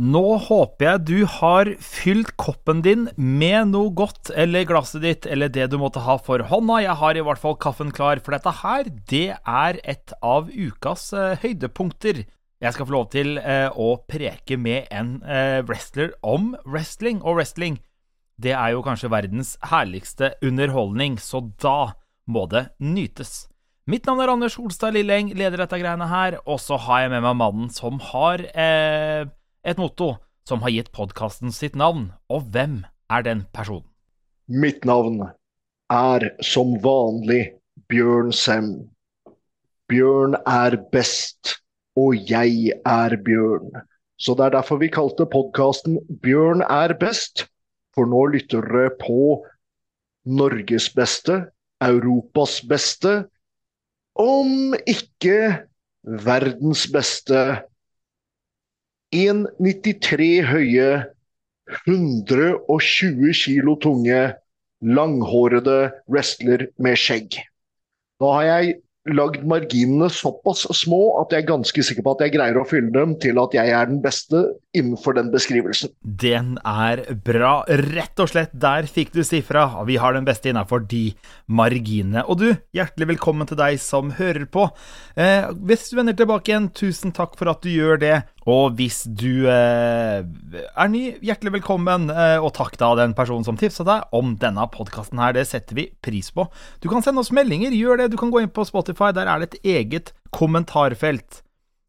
Nå håper jeg du har fylt koppen din med noe godt, eller glasset ditt, eller det du måtte ha for hånda. Jeg har i hvert fall kaffen klar, for dette her, det er et av ukas eh, høydepunkter. Jeg skal få lov til eh, å preke med en eh, wrestler om wrestling, og wrestling, det er jo kanskje verdens herligste underholdning, så da må det nytes. Mitt navn er Anders Holstad Lilleng, leder dette greiene her, og så har jeg med meg mannen som har eh, et motto som har gitt podkasten sitt navn. Og hvem er den personen? Mitt navn er som vanlig Bjørn Sem. Bjørn er best, og jeg er Bjørn. Så det er derfor vi kalte podkasten Bjørn er best. For nå lytter dere på Norges beste, Europas beste om ikke verdens beste. 1,93 høye, 120 kilo tunge, langhårede wrestler med skjegg. Da har jeg lagd marginene såpass små at jeg er ganske sikker på at jeg greier å fylle dem til at jeg er den beste innenfor den beskrivelsen. Den er bra. Rett og slett, der fikk du sifra. Vi har den beste innenfor de marginene. Og du, hjertelig velkommen til deg som hører på. Eh, hvis du vender tilbake igjen, tusen takk for at du gjør det. Og hvis du eh, er ny, hjertelig velkommen, eh, og takk da den personen som tipsa deg om denne podkasten her. Det setter vi pris på. Du kan sende oss meldinger, gjør det. Du kan gå inn på Spotify, der er det et eget kommentarfelt.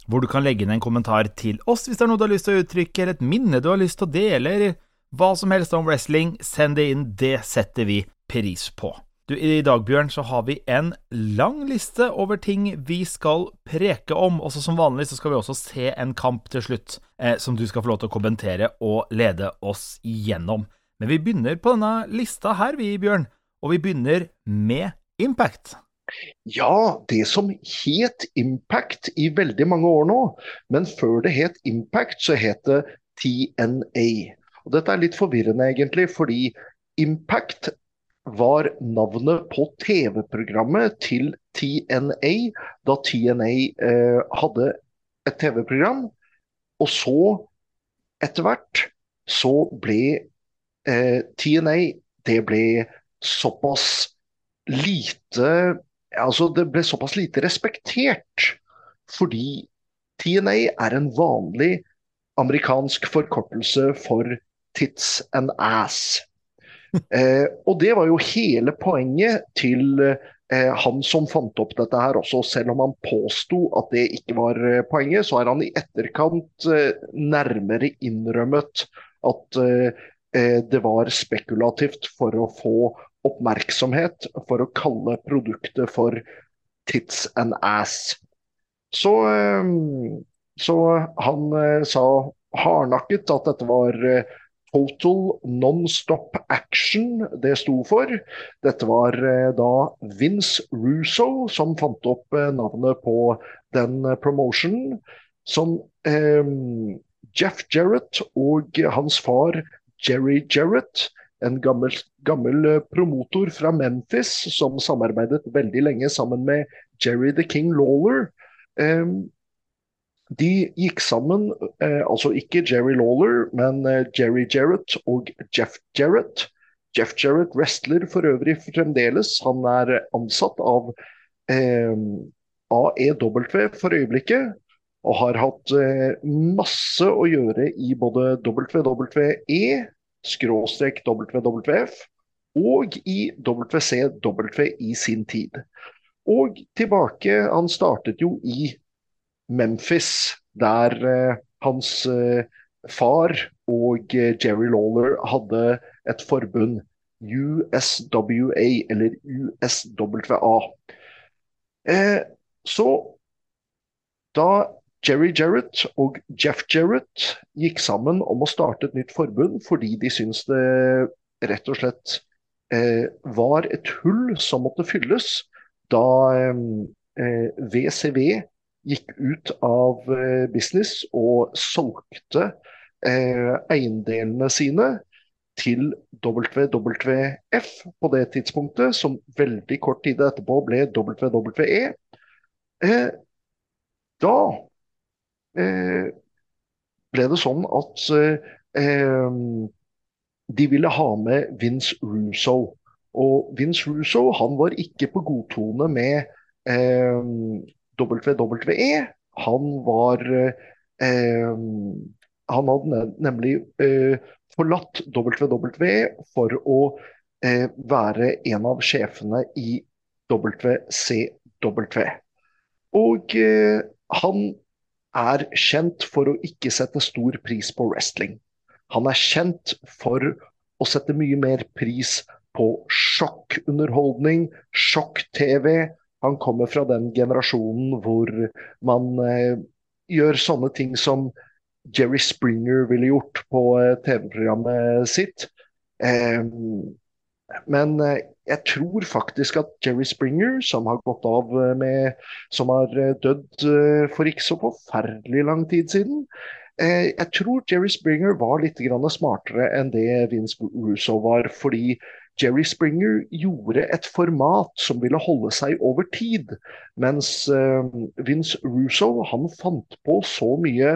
Hvor du kan legge inn en kommentar til oss hvis det er noe du har lyst til å uttrykke, eller et minne du har lyst til å dele, eller hva som helst om wrestling. Send det inn, det setter vi pris på. Du, I dag, Bjørn, så har vi en lang liste over ting vi skal preke om. Også som vanlig så skal vi også se en kamp til slutt, eh, som du skal få lov til å kommentere og lede oss igjennom. Men vi begynner på denne lista her, vi, Bjørn. Og vi begynner med Impact. Ja, det som het Impact i veldig mange år nå. Men før det het Impact, så het det TNA. Og dette er litt forvirrende, egentlig, fordi Impact var navnet på TV-programmet til TNA, da TNA eh, hadde et TV-program. Og så, etter hvert, så ble eh, TNA Det ble såpass lite Altså, det ble såpass lite respektert. Fordi TNA er en vanlig amerikansk forkortelse for tits and ass. Eh, og det var jo hele poenget til eh, han som fant opp dette her også. Selv om han påsto at det ikke var eh, poenget, så er han i etterkant eh, nærmere innrømmet at eh, eh, det var spekulativt for å få oppmerksomhet for å kalle produktet for tits and ass. Så, så han sa hardnakket at dette var Total Non-Stop Action det sto for. Dette var eh, da Vince Russo som fant opp eh, navnet på den eh, promotionen. Som eh, Jeff Jarrett og hans far Jerry Jarrett, en gammel, gammel, promotor fra Memphis som samarbeidet veldig lenge sammen med Jerry the King Lawler. Eh, de gikk sammen, eh, altså ikke Jerry Lawler, men eh, Jerry Jarrett og Jeff Jarrett. Jeff Jarrett wrestler for øvrig fremdeles. Han er ansatt av eh, AEW for øyeblikket. Og har hatt eh, masse å gjøre i både WWE, skråstrek WWF, og i WCW i sin tid. Og tilbake Han startet jo i Memphis, der eh, hans eh, far og eh, Jerry Lawler hadde et forbund, USWA, eller USWA. så da Jerry Jarrett og Jeff Jarrett gikk sammen om å starte et nytt forbund fordi de syntes det rett og slett eh, var et hull som måtte fylles da eh, VCV gikk ut av eh, business og solgte eh, eiendelene sine til WWF på det tidspunktet, som veldig kort tid etterpå ble WWE. Eh, da eh, ble det sånn at eh, de ville ha med Vince Russo. Og Vince Russo han var ikke på godtone med eh, WWE. Han var eh, Han hadde nemlig eh, forlatt WWE for å eh, være en av sjefene i WCW. Og eh, han er kjent for å ikke sette stor pris på wrestling. Han er kjent for å sette mye mer pris på sjokkunderholdning, sjokk-TV. Han kommer fra den generasjonen hvor man eh, gjør sånne ting som Jerry Springer ville gjort på eh, TV-programmet sitt. Eh, men eh, jeg tror faktisk at Jerry Springer, som har gått av eh, med Som har eh, dødd for ikke så forferdelig lang tid siden. Jeg tror Jerry Springer var litt smartere enn det Vince Russo var. Fordi Jerry Springer gjorde et format som ville holde seg over tid. Mens Vince Russo han fant på så mye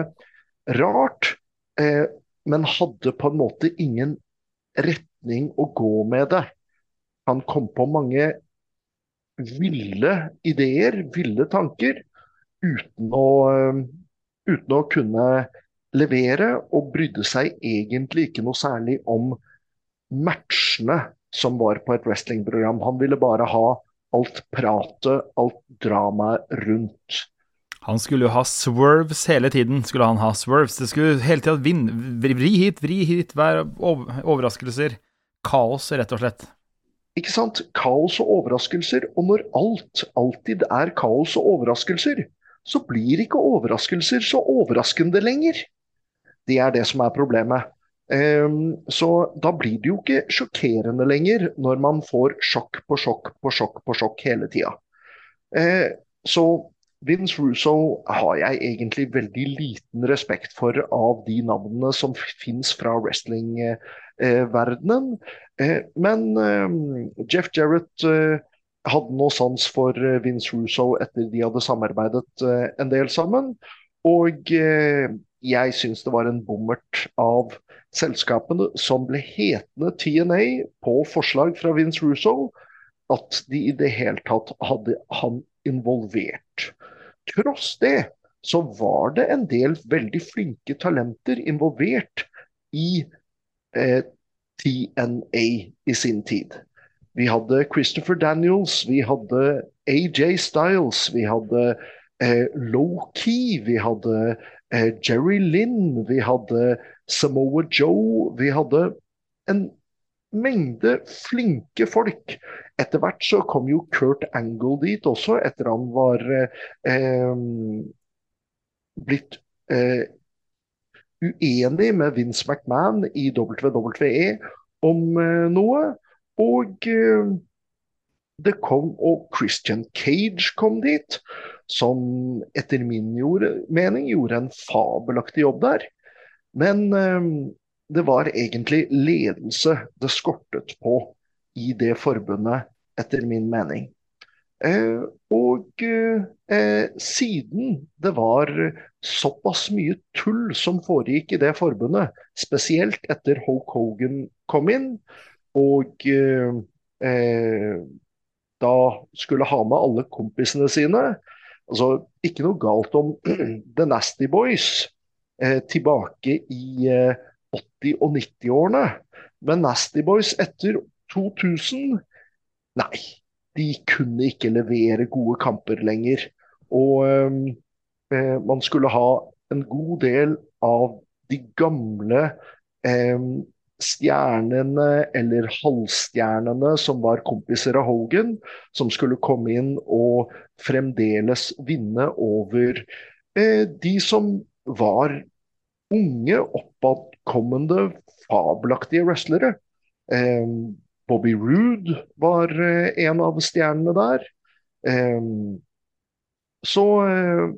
rart, men hadde på en måte ingen retning å gå med det. Han kom på mange ville ideer, ville tanker, uten å, eh, uten å kunne levere, og brydde seg egentlig ikke noe særlig om matchene som var på et wrestlingprogram. Han ville bare ha alt pratet, alt dramaet rundt. Han skulle jo ha swerves hele tiden. skulle han ha swerves. Det skulle hele tida vri hit, vri hit, være overraskelser. Kaos, rett og slett. Ikke sant? Kaos og overraskelser. Og når alt alltid er kaos og overraskelser, så blir ikke overraskelser så overraskende lenger. Det er det som er problemet. Um, så da blir det jo ikke sjokkerende lenger når man får sjokk på sjokk på sjokk på sjokk hele tida. Uh, så Vince Russo har jeg egentlig veldig liten respekt for av de navnene som fins fra wrestlingverdenen. Eh, men eh, Jeff Jarrett eh, hadde noe sans for Vince Russo etter de hadde samarbeidet en del sammen. Og jeg syns det var en bommert av selskapene som ble hetende TNA på forslag fra Vince Russo, at de i det hele tatt hadde han involvert. Tross det så var det en del veldig flinke talenter involvert i eh, TNA i sin tid. Vi hadde Christopher Daniels, vi hadde AJ Styles, vi hadde eh, Low Key, vi hadde eh, Jerry Lynn, vi hadde Samoa Joe. Vi hadde en mengde flinke folk. Etter hvert så kom jo Kurt Angle dit også, etter han var eh, blitt eh, uenig med Vince McMahon i WWE om eh, noe. Og eh, det kom, og Christian Cage kom dit, som etter min mening gjorde en fabelaktig jobb der. Men eh, det var egentlig ledelse det skortet på i det forbundet, etter min mening. Eh, og eh, siden det var såpass mye tull som foregikk i det forbundet, spesielt etter Hulk Hogan kom inn, og eh, da skulle ha med alle kompisene sine altså Ikke noe galt om The Nasty Boys eh, tilbake i 80- og 90-årene, men Nasty Boys etter 2000 Nei, de kunne ikke levere gode kamper lenger. Og eh, man skulle ha en god del av de gamle eh, stjernene eller halvstjernene som var kompiser av Hogan, som skulle komme inn og fremdeles vinne over eh, de som var unge, oppadkommende, fabelaktige wrestlere. Eh, Bobby Roode var eh, en av stjernene der. Så eh,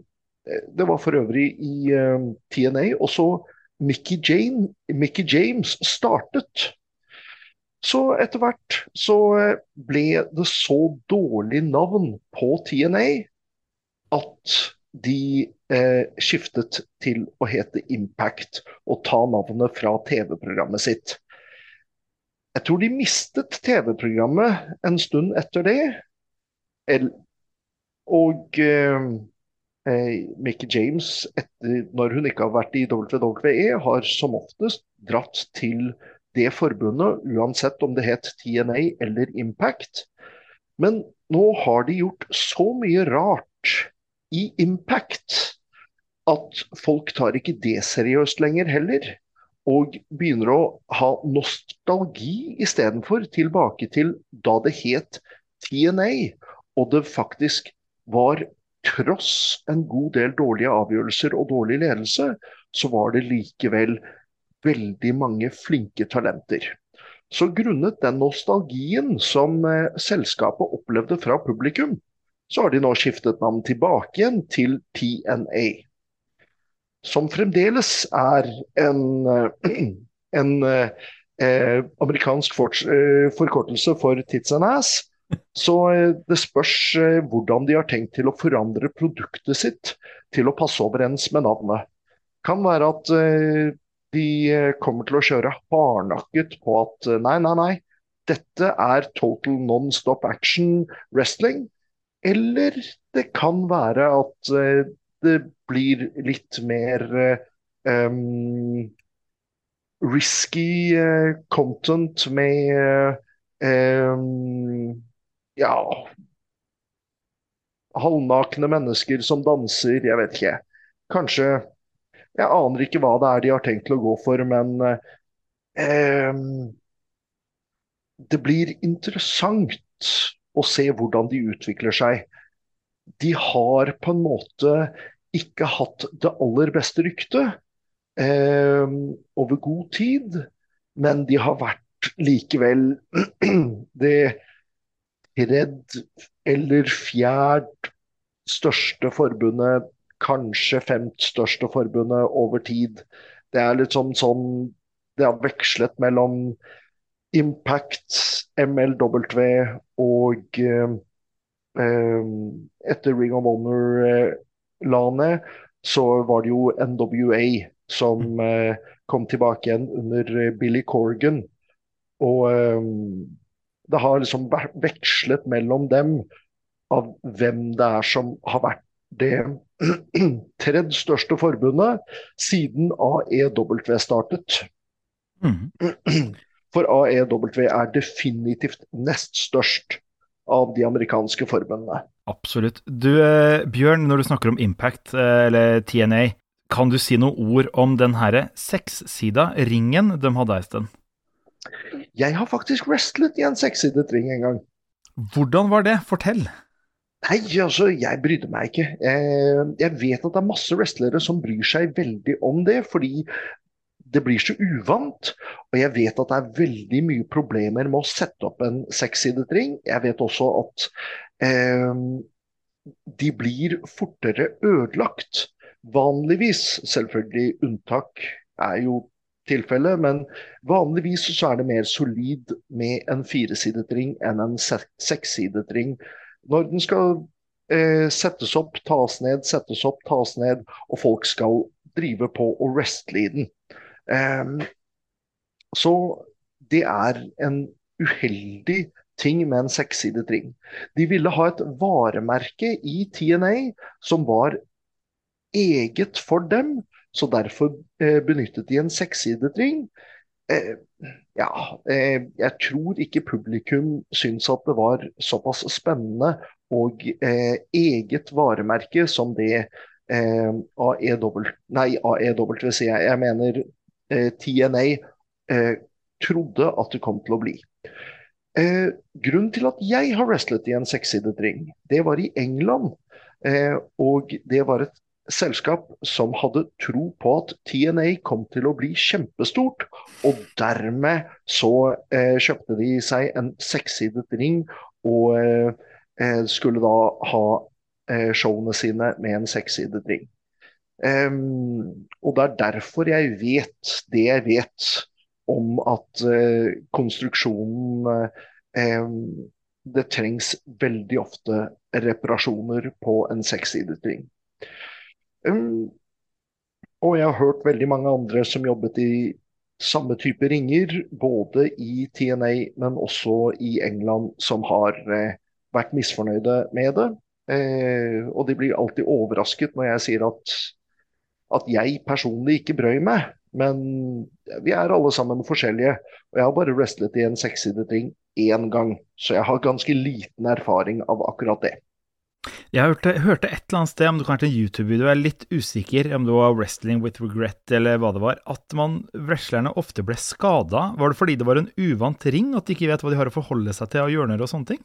Det var for øvrig i TNA. Og så Mickey, Jane, Mickey James startet. Så etter hvert så eh, ble det så dårlig navn på TNA at de eh, skiftet til å hete Impact og ta navnet fra TV-programmet sitt. Jeg tror de mistet TV-programmet en stund etter det. Og eh, eh, Mickey James, etter, når hun ikke har vært i WWE, har som oftest dratt til det forbundet, uansett om det het TNA eller Impact. Men nå har de gjort så mye rart i Impact at folk tar ikke det seriøst lenger heller og begynner å ha nostalgi istedenfor tilbake til da det het TNA, og det faktisk var tross en god del dårlige avgjørelser og dårlig ledelse, så var det likevel veldig mange flinke talenter. Så grunnet den nostalgien som eh, selskapet opplevde fra publikum, så har de nå skiftet navn tilbake igjen til TNA som fremdeles er en, eh, en eh, amerikansk for, eh, forkortelse for tits and ass. Så eh, det spørs eh, hvordan de har tenkt til å forandre produktet sitt til å passe overens med navnet. Kan være at eh, de kommer til å kjøre hardnakket på at nei, nei, nei, dette er total non-stop action wrestling. Eller det kan være at det blir litt mer um, risky uh, content med um, ja halvnakne mennesker som danser, jeg vet ikke. Kanskje Jeg aner ikke hva det er de har tenkt til å gå for, men um, det blir interessant å se hvordan de utvikler seg de har på en måte ikke hatt det aller beste ryktet eh, over god tid, men de har vært likevel det tredje eller fjerde største forbundet, kanskje femt største forbundet over tid. Det er litt sånn, sånn Det har vekslet mellom Impact, MLW og eh, Eh, etter Ring of Honor eh, så var det jo NWA som mm. kom tilbake igjen under Billy Corgan. Og det har liksom vekslet mellom dem av hvem det er som har vært det tredje største forbundet siden AEW startet. Mm. For AEW er definitivt nest størst av de amerikanske forbundene. Absolutt. Du, eh, Bjørn, når du snakker om Impact, eh, eller TNA, kan du si noen ord om den herre sekssida ringen de hadde ei stund? Jeg har faktisk wrestlet i en sekssidet ring en gang. Hvordan var det? Fortell. Nei, altså, jeg brydde meg ikke. Jeg vet at det er masse wrestlere som bryr seg veldig om det, fordi det blir så uvant. Og jeg vet at det er veldig mye problemer med å sette opp en sekssidet ring. Jeg vet også at eh, de blir fortere ødelagt. Vanligvis, selvfølgelig unntak er jo tilfellet, men vanligvis så er det mer solid med en firesidet ring enn en sekssidet ring. Når den skal eh, settes opp, tas ned, settes opp, tas ned, og folk skal drive på og wrestle i den. Ehm, så det er en uheldig ting med en sekssidet ring. De ville ha et varemerke i TNA som var eget for dem, så derfor eh, benyttet de en sekssidet ring. Eh, ja, eh, jeg tror ikke publikum syns at det var såpass spennende og eget varemerke som det AEW, nei, AEW jeg. Jeg mener Eh, TNA eh, trodde at det kom til å bli. Eh, grunnen til at jeg har wrestlet i en sekssidet ring, det var i England. og det var et selskap som hadde tro på at TNA kom til å bli kjempestort. Og dermed så eh, kjøpte de seg en sekssidet ring og eh, skulle da ha eh, showene sine med en sekssidet ring. Um, og det er derfor jeg vet det jeg vet om at uh, konstruksjonen uh, Det trengs veldig ofte reparasjoner på en sekssidet ring. Um, og jeg har hørt veldig mange andre som jobbet i samme type ringer, både i TNA, men også i England, som har uh, vært misfornøyde med det. Uh, og de blir alltid overrasket når jeg sier at, at jeg personlig ikke brøy meg. Men vi er alle sammen forskjellige. Og jeg har bare wrestlet i en sekssidet ring én gang, så jeg har ganske liten erfaring av akkurat det. Jeg hørte, hørte, et eller annet sted, om det kanskje en YouTube-video, jeg er litt usikker om det var Wrestling with Regret eller hva det var, at man, wrestlerne ofte ble skada. Var det fordi det var en uvant ring, at de ikke vet hva de har å forholde seg til av hjørner og sånne ting?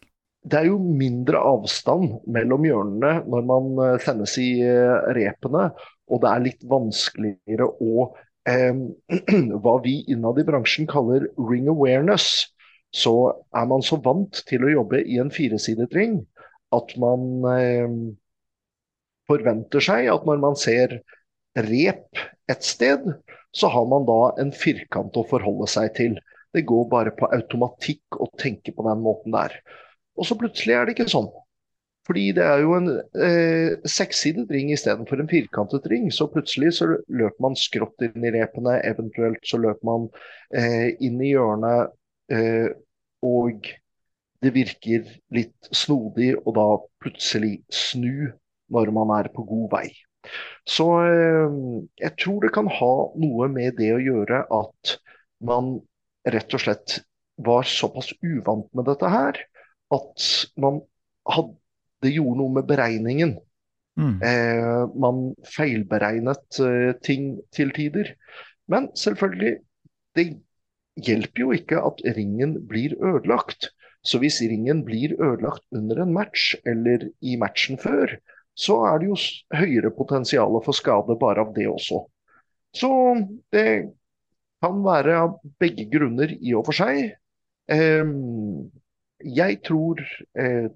Det er jo mindre avstand mellom hjørnene når man eh, sendes i eh, repene, og det er litt vanskeligere å eh, Hva vi innad i bransjen kaller ring awareness. Så er man så vant til å jobbe i en firesidet ring at man eh, forventer seg at når man ser rep et sted, så har man da en firkant å forholde seg til. Det går bare på automatikk å tenke på den måten der. Og så plutselig er det ikke sånn. Fordi det er jo en eh, sekssidet ring istedenfor en firkantet ring. Så plutselig så løper man skrått inn i repene, eventuelt så løper man eh, inn i hjørnet. Eh, og det virker litt snodig å da plutselig snu når man er på god vei. Så eh, jeg tror det kan ha noe med det å gjøre at man rett og slett var såpass uvant med dette her at man hadde gjorde noe med beregningen. Mm. Eh, man feilberegnet eh, ting til tider. Men selvfølgelig, det hjelper jo ikke at ringen blir ødelagt. Så hvis ringen blir ødelagt under en match eller i matchen før, så er det jo høyere potensial for skade bare av det også. Så det kan være av begge grunner i og for seg. Eh, jeg tror eh,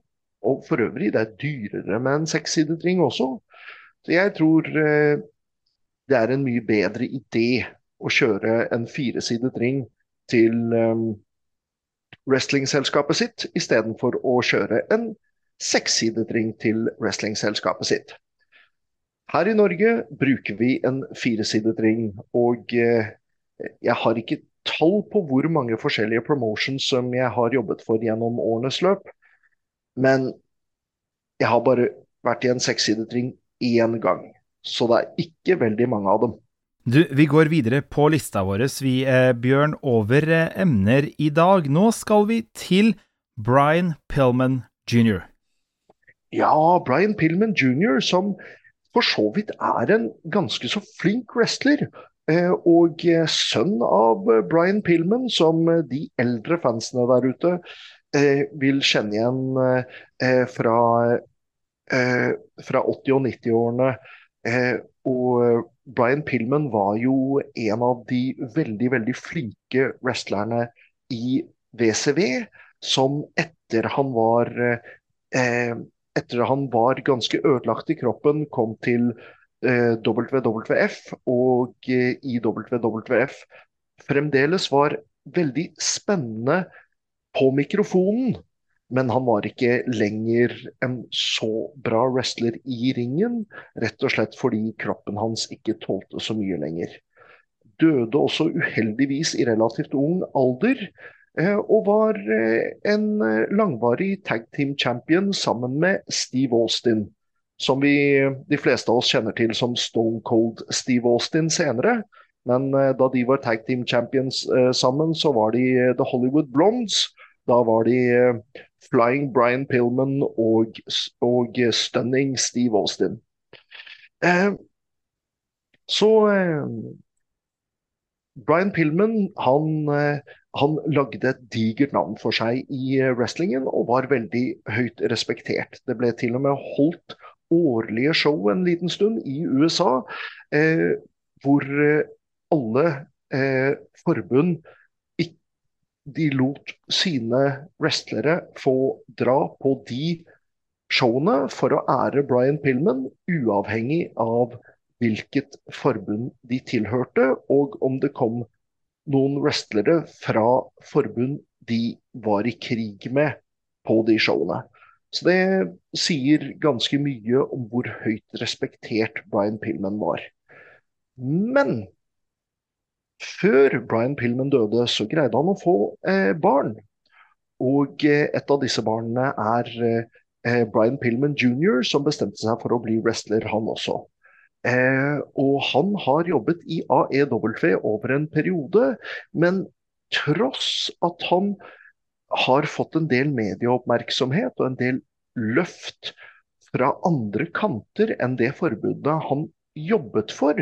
Og for øvrig, det er dyrere med en sekssidet ring også. Så jeg tror eh, det er en mye bedre idé å kjøre en firesidet ring til ehm, wrestlingselskapet sitt, istedenfor å kjøre en sekssidet ring til wrestlingselskapet sitt. Her i Norge bruker vi en firesidet ring, og eh, jeg har ikke tall på hvor mange forskjellige promotions som jeg har jobbet for gjennom årenes løp, men jeg har bare vært i en sekssidetring én gang, så det er ikke veldig mange av dem. Du, vi går videre på lista vår, vi, eh, Bjørn, over eh, emner i dag. Nå skal vi til Brian Pillman jr. Ja, Brian Pillman jr., som for så vidt er en ganske så flink wrestler. Eh, og eh, sønn av eh, Brian Pillman, som de eldre fansene der ute vil kjenne igjen fra, fra 80- og 90-årene. og Brian Pillman var jo en av de veldig, veldig flinke wrestlerne i WCW, som etter han var eh, etter han var ganske ødelagt i kroppen, kom til eh, WWF, og eh, i WWF fremdeles var veldig spennende på mikrofonen. Men han var ikke lenger en så bra wrestler i ringen, rett og slett fordi kroppen hans ikke tålte så mye lenger. Døde også uheldigvis i relativt ung alder, eh, og var eh, en eh, langvarig tag team champion sammen med Steve Austin. Som vi, de fleste av oss kjenner til som Stone Cold Steve Austin senere. Men da de var tag team champions sammen, så var de The Hollywood Blondes. Da var de Flying Brian Pillman og, og Stunning Steve Austin. Eh, så eh, Brian Pillman han, eh, han, lagde et digert navn for seg i eh, wrestlingen og var veldig høyt respektert. Det ble til og med holdt årlige show en liten stund i USA, eh, hvor eh, alle forbund de lot sine wrestlere få dra på de showene for å ære Brian Pillman, uavhengig av hvilket forbund de tilhørte, og om det kom noen wrestlere fra forbund de var i krig med på de showene. Så det sier ganske mye om hvor høyt respektert Brian Pillman var. Men før Brian Pillman døde, så greide han å få eh, barn. Og eh, et av disse barna er eh, Brian Pillman jr., som bestemte seg for å bli wrestler, han også. Eh, og han har jobbet i AEW over en periode, men tross at han har fått en del medieoppmerksomhet og en del løft fra andre kanter enn det forbudet han jobbet for,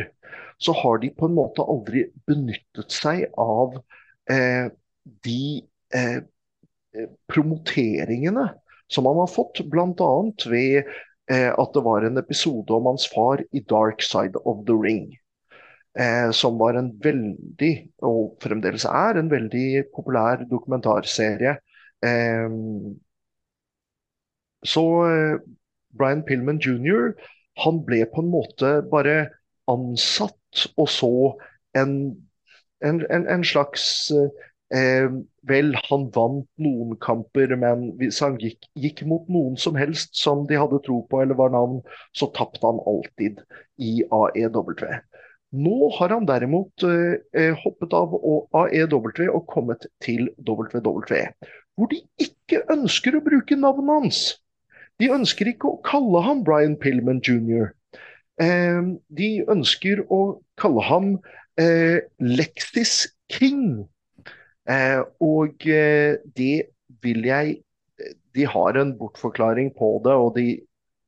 så har de på en måte aldri benyttet seg av eh, de eh, promoteringene som han har fått, bl.a. ved eh, at det var en episode om hans far i 'Dark Side of the Ring'. Eh, som var en veldig, og fremdeles er, en veldig populær dokumentarserie. Eh, så eh, Brian Pillman jr. han ble på en måte bare ansatt og så en, en, en, en slags eh, Vel, han vant noen kamper, men hvis han gikk, gikk, mot noen som helst som de hadde tro på eller var navn, så tapte han alltid i AEW. Nå har han derimot eh, hoppet av AEW og kommet til WWE, hvor de ikke ønsker å bruke navnet hans. De ønsker ikke å kalle ham Brian Pillman jr. Eh, de ønsker å kalle ham eh, Lexis King. Eh, og eh, det vil jeg De har en bortforklaring på det, og de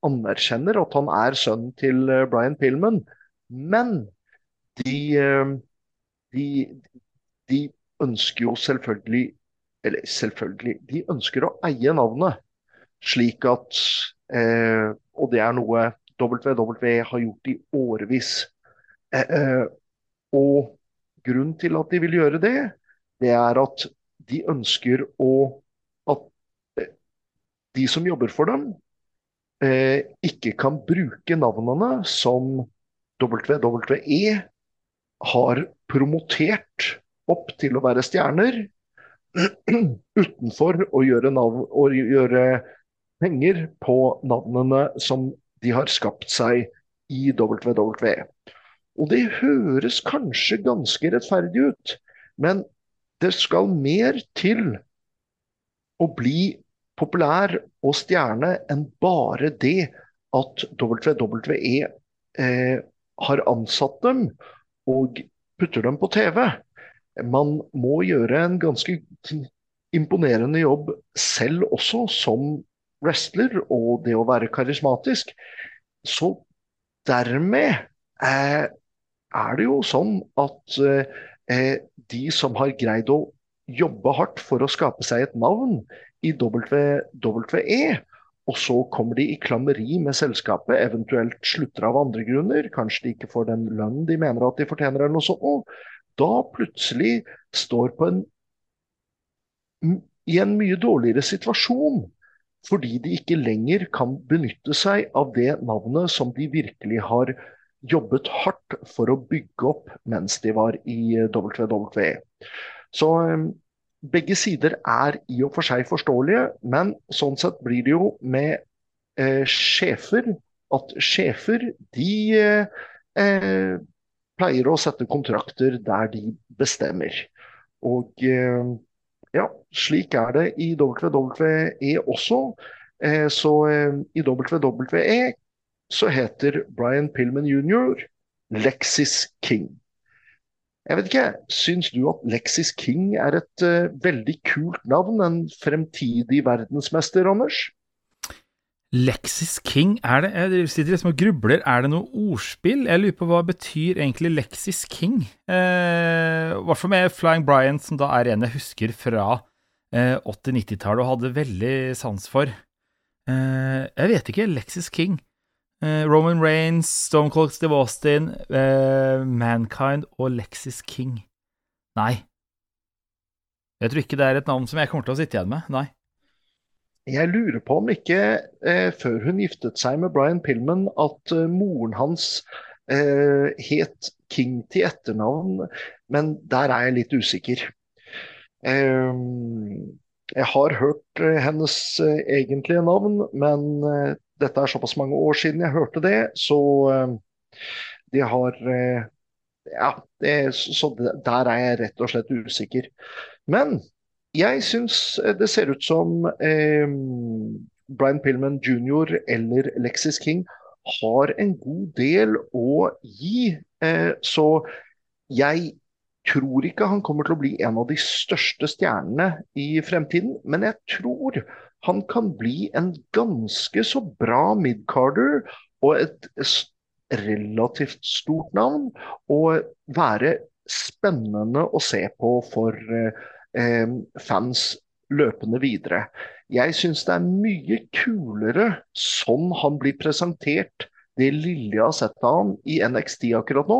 anerkjenner at han er sønnen til eh, Brian Pillman. Men de, eh, de, de ønsker jo selvfølgelig Eller selvfølgelig, de ønsker å eie navnet. Slik at eh, Og det er noe WWE har gjort i årevis. Eh, eh, og grunnen til at de vil gjøre det, det er at de ønsker å At eh, de som jobber for dem, ikke kan bruke navnene som WWE har promotert opp til å være stjerner utenfor å gjøre, navn, å gjøre penger på navnene som de har skapt seg i WWE. Og det høres kanskje ganske rettferdig ut, men det skal mer til å bli populær og stjerne enn bare det at WWE eh, har ansatt dem og putter dem på TV. Man må gjøre en ganske imponerende jobb selv også, som wrestler og det å være karismatisk. Så dermed eh, er det jo sånn at eh, de som har greid å jobbe hardt for å skape seg et navn i WWE, og så kommer de i klammeri med selskapet, eventuelt slutter av andre grunner. Kanskje de ikke får den lønnen de mener at de fortjener, eller noe sånt. Da plutselig står på en, i en mye dårligere situasjon. Fordi de ikke lenger kan benytte seg av det navnet som de virkelig har jobbet hardt for å bygge opp mens de var i WWE. Så begge sider er i og for seg forståelige, men sånn sett blir det jo med eh, sjefer at sjefer de eh, eh, pleier å sette kontrakter der de bestemmer. Og eh, ja, slik er det i WWE også. Eh, så eh, i WWE så heter Brian Pillman jr. Lexis King. Jeg vet ikke, Syns du at Lexis King er et uh, veldig kult navn? En fremtidig verdensmester, Anders? Lexis King, er det Jeg sitter liksom og grubler. Er det noe ordspill? Jeg lurer på hva betyr egentlig Lexis King? Eh, hvert fall med Flying Brian, som da er en jeg husker fra eh, 80-90-tallet og hadde veldig sans for. Eh, jeg vet ikke. Lexis King. Uh, Roman Rains, Stone Cold Steve Austin, uh, Mankind og Lexis King. Nei. Jeg tror ikke det er et navn som jeg kommer til å sitte igjen med. Nei. Jeg lurer på om ikke, eh, før hun giftet seg med Brian Pillman, at eh, moren hans eh, het King til etternavn, men der er jeg litt usikker. jeg har hørt eh, hennes eh, egentlige navn, men eh, dette er såpass mange år siden jeg hørte det, så de har Ja, det, så der er jeg rett og slett usikker. Men jeg syns det ser ut som eh, Brian Pillman jr. eller Lexis King har en god del å gi. Eh, så jeg tror ikke han kommer til å bli en av de største stjernene i fremtiden, men jeg tror han kan bli en ganske så bra midcarder og et relativt stort navn. Og være spennende å se på for eh, fans løpende videre. Jeg syns det er mye kulere sånn han blir presentert, det lille jeg har sett av ham i NXT akkurat nå,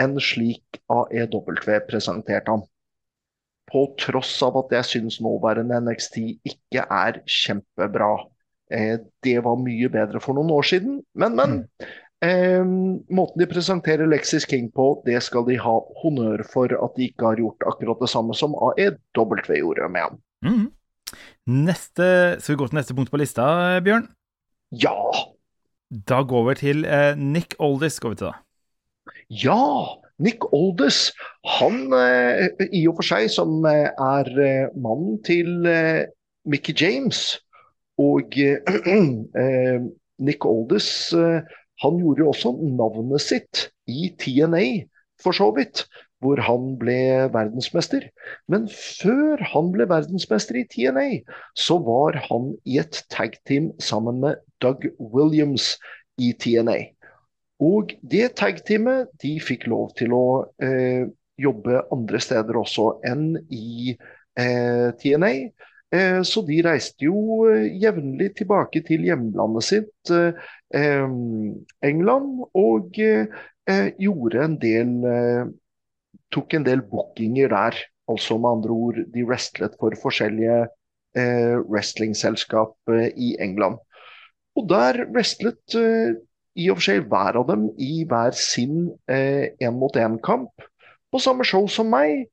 enn slik AEW presenterte ham. På tross av at jeg syns nåværende NXT ikke er kjempebra. Eh, det var mye bedre for noen år siden, men, men. Mm. Eh, måten de presenterer Lexis King på, det skal de ha honnør for at de ikke har gjort akkurat det samme som AEW gjorde med ham. Mm. Neste, skal vi gå til neste punkt på lista, Bjørn? Ja! Da går vi til eh, Nick Oldis. går vi til da. Ja! Nick Oldes, han eh, i og for seg som eh, er eh, mannen til Mickey James. Og Nick Oldes han gjorde jo også navnet sitt i TNA, for så vidt, hvor han ble verdensmester. Men før han ble verdensmester i TNA, så var han i et tagteam sammen med Doug Williams i TNA. Og det tag-teamet de fikk lov til å eh, jobbe andre steder også enn i eh, TNA. Eh, så de reiste jo eh, jevnlig tilbake til hjemlandet sitt, eh, England, og eh, gjorde en del Tok en del bookinger der. Altså med andre ord, de wrestlet for forskjellige wrestlingselskap i England. Og der wrestlet i og for seg hver av dem i hver sin én-mot-én-kamp eh, på samme show som meg.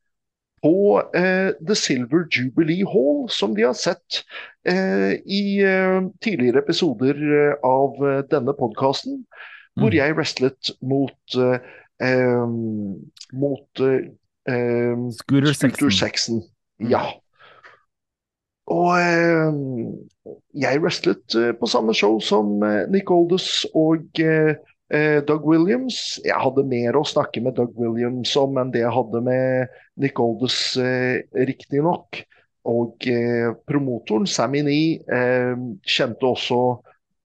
På eh, The Silver Jubilee Hall, som vi har sett eh, i eh, tidligere episoder eh, av eh, denne podkasten. Hvor mm. jeg wrestlet mot mot Scooter Sexton. Ja. Og eh, jeg wrestlet eh, på samme show som eh, Nick Aldous og eh, eh, Doug Williams. Jeg hadde mer å snakke med Doug Williams om enn det jeg hadde med Nick Aldous, eh, riktignok. Og eh, promotoren Sammy Nee kjente også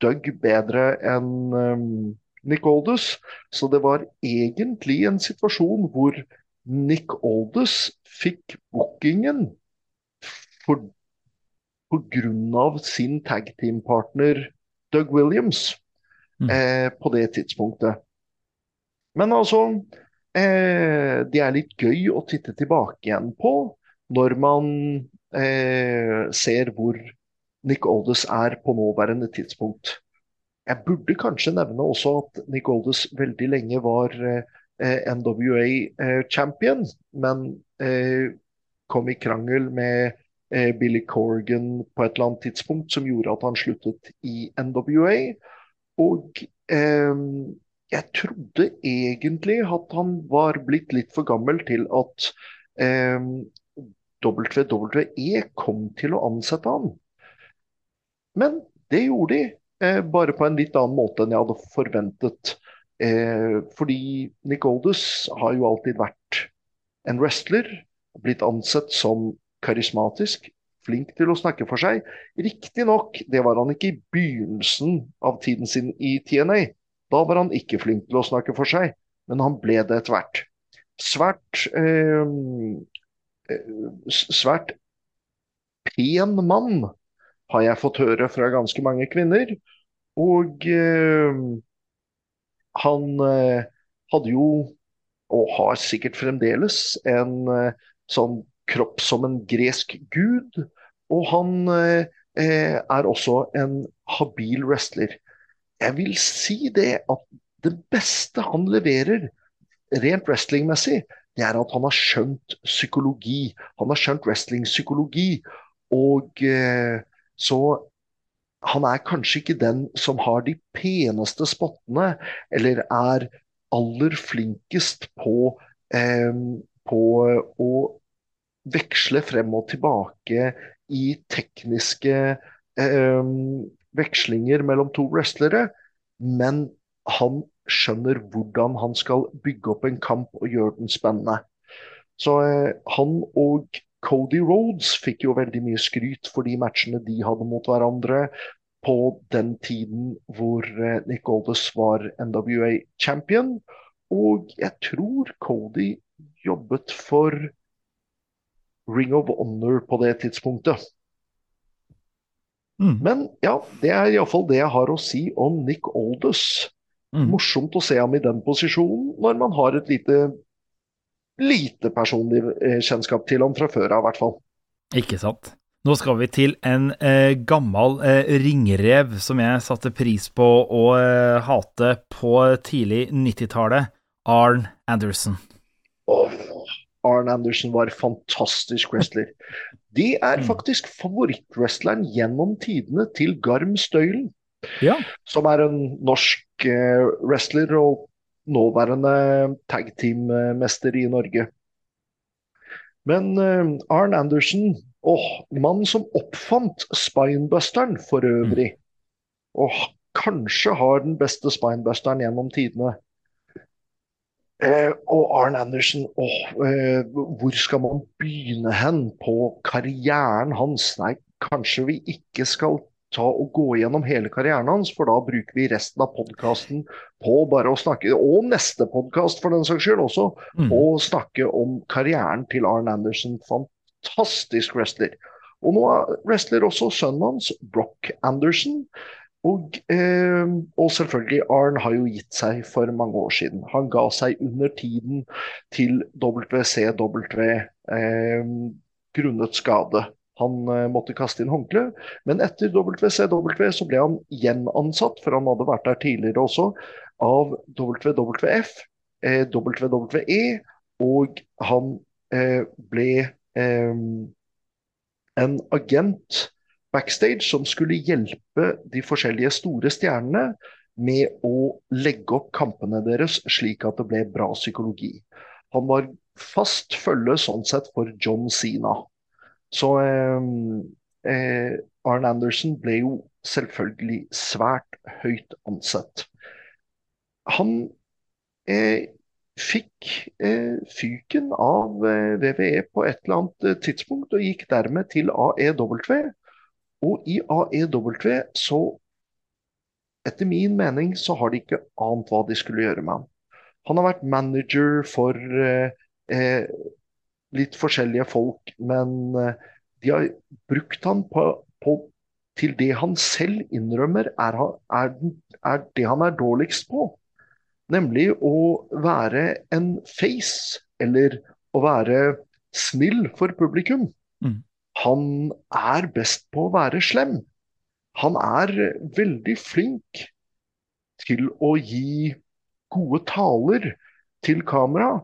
Doug bedre enn Nick Aldous. Så det var egentlig en situasjon hvor Nick Aldous fikk bookingen for pga. sin tag team-partner Doug Williams mm. eh, på det tidspunktet. Men altså eh, Det er litt gøy å titte tilbake igjen på når man eh, ser hvor Nick Oldes er på nåværende tidspunkt. Jeg burde kanskje nevne også at Nick Oldes veldig lenge var eh, NWA-champion, eh, men eh, kom i krangel med Billy Corgan på et eller annet tidspunkt som gjorde at han sluttet i NWA. Og eh, jeg trodde egentlig at han var blitt litt for gammel til at eh, WWE kom til å ansette han. Men det gjorde de, eh, bare på en litt annen måte enn jeg hadde forventet. Eh, fordi Nick Aldous har jo alltid vært en wrestler, blitt ansett som karismatisk, flink til å snakke for seg. Riktignok, det var han ikke i begynnelsen av tiden sin i TNA. Da var han ikke flink til å snakke for seg, men han ble det etter hvert. Svært eh, Svært pen mann, har jeg fått høre fra ganske mange kvinner. Og eh, han eh, hadde jo, og har sikkert fremdeles, en eh, sånn kropp som en gresk gud. Og han eh, er også en habil wrestler. Jeg vil si det at det beste han leverer rent wrestlingmessig, det er at han har skjønt psykologi. Han har skjønt wrestlingpsykologi. Og eh, så han er kanskje ikke den som har de peneste spottene, eller er aller flinkest på, eh, på å veksle frem og tilbake i tekniske eh, vekslinger mellom to wrestlere, men han skjønner hvordan han skal bygge opp en kamp og gjøre den spennende. Så eh, han og Cody Rhodes fikk jo veldig mye skryt for de matchene de hadde mot hverandre på den tiden hvor eh, Nick Aldous var NWA champion. Og jeg tror Cody jobbet for Ring of Honor på det tidspunktet. Mm. Men ja, det er iallfall det jeg har å si om Nick Aldous. Mm. Morsomt å se ham i den posisjonen når man har et lite lite personlig eh, kjennskap til ham fra før av, i hvert fall. Ikke sant. Nå skal vi til en eh, gammel eh, ringrev som jeg satte pris på å eh, hate på tidlig 90-tallet. Arn Anderson. Oh, Arn Anderson var fantastisk wrestler. Det er mm. faktisk favorittwrestleren gjennom tidene til Garm Støylen. Ja. Som er en norsk eh, wrestler og nåværende tag team-mester i Norge. Men eh, Arn Andersen åh, mannen som oppfant spinebusteren for øvrig. Og kanskje har den beste spinebusteren gjennom tidene. Eh, og Arn Andersen, åh, eh, hvor skal man begynne hen på karrieren hans? Nei, kanskje vi ikke skal ta og gå gjennom hele karrieren hans, for da bruker vi resten av podkasten på bare å snakke, og neste podkast for den saks skyld også, mm. snakke om karrieren til Arn Andersen. Fantastisk wrestler. Og nå wrestler også sønnen hans, Brock Anderson. Og, eh, og, selvfølgelig, Arn har jo gitt seg for mange år siden. Han ga seg under tiden til WCW eh, grunnet skade. Han eh, måtte kaste inn håndkle. Men etter WCW så ble han gjenansatt, for han hadde vært der tidligere også, av WWF, eh, WWE, og han eh, ble eh, en agent backstage som skulle hjelpe de forskjellige store stjernene med å legge opp kampene deres slik at det ble bra psykologi. Han var fast følge sånn sett for John Sina. Så eh, eh, Anderson ble jo selvfølgelig svært høyt ansett. Han eh, fikk eh, fyken av eh, VVE på et eller annet eh, tidspunkt, og gikk dermed til AEW. Og i AEW så, etter min mening, så har de ikke ant hva de skulle gjøre med ham. Han har vært manager for litt forskjellige folk, men eh, de har brukt han på, på, til det han selv innrømmer er, er, er, det han er dårligst på. Nemlig å være en face, eller å være snill for publikum. Mm. Han er best på å være slem. Han er veldig flink til å gi gode taler til kamera,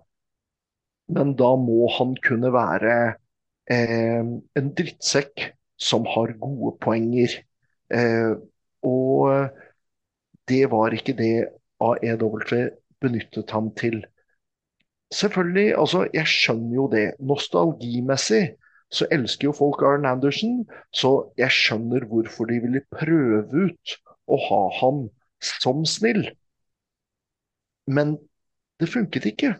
men da må han kunne være eh, en drittsekk som har gode poenger. Eh, og det var ikke det AEW benyttet ham til. Selvfølgelig, altså jeg skjønner jo det. Nostalgimessig så elsker jo folk Arne Andersen, så jeg skjønner hvorfor de ville prøve ut å ha ham som snill. Men det funket ikke.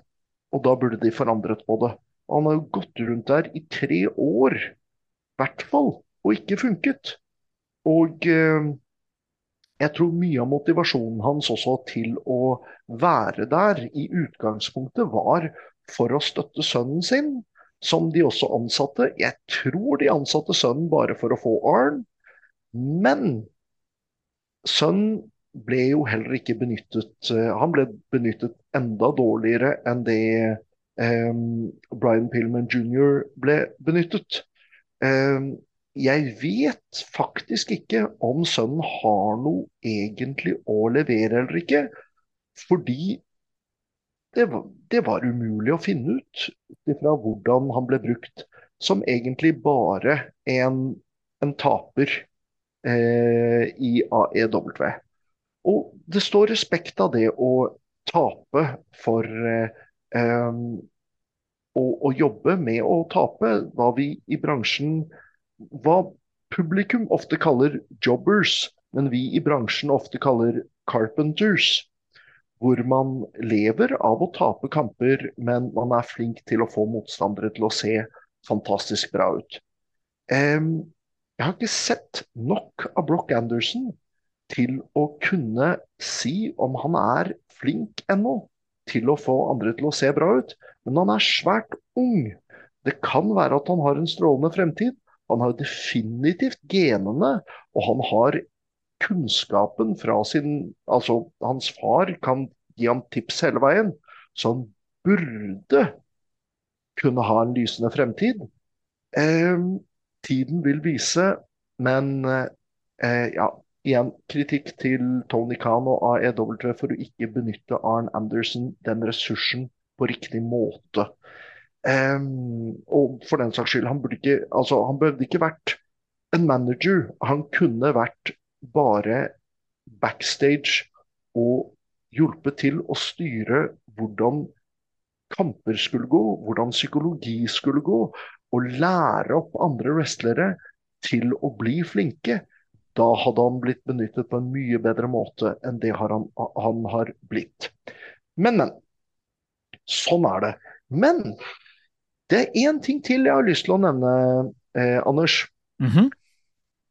Og da burde de forandret på det. Han har jo gått rundt der i tre år, i hvert fall, og ikke funket. Og eh, jeg tror mye av motivasjonen hans også til å være der i utgangspunktet var for å støtte sønnen sin, som de også ansatte. Jeg tror de ansatte sønnen bare for å få Arn, men sønnen ble jo heller ikke benyttet eh, Han ble benyttet enda dårligere enn det um, Brian Pillman jr. ble benyttet. Um, jeg vet faktisk ikke om sønnen har noe egentlig å levere eller ikke. Fordi det var, det var umulig å finne ut fra hvordan han ble brukt som egentlig bare en, en taper eh, i AEW. Og det står respekt av det å tape for eh, å, å, jobbe med å tape. Hva vi i bransjen Hva publikum ofte kaller jobbers, men vi i bransjen ofte kaller carpenters. Hvor man lever av å tape kamper, men man er flink til å få motstandere til å se fantastisk bra ut. Jeg har ikke sett nok av Brock Anderson til å kunne si om han er flink ennå til å få andre til å se bra ut. Men han er svært ung. Det kan være at han har en strålende fremtid. Han har definitivt genene, og han har kunnskapen fra sin Altså, hans far kan gi ham tips hele veien. Så han burde kunne ha en lysende fremtid. Eh, tiden vil vise, men eh, ja, Igjen kritikk til Tony Khan og AEW for å ikke benytte Arn Anderson, den ressursen, på riktig måte. Um, og for den saks skyld, han burde ikke, altså, han burde ikke vært en manager. Han kunne vært bare backstage og hjulpet til å styre hvordan kamper skulle gå, hvordan psykologi skulle gå, og lære opp andre wrestlere til å bli flinke da hadde han blitt benyttet på en mye bedre måte enn det han, han har blitt. Men, men. Sånn er det. Men det er én ting til jeg har lyst til å nevne, eh, Anders. Mm -hmm.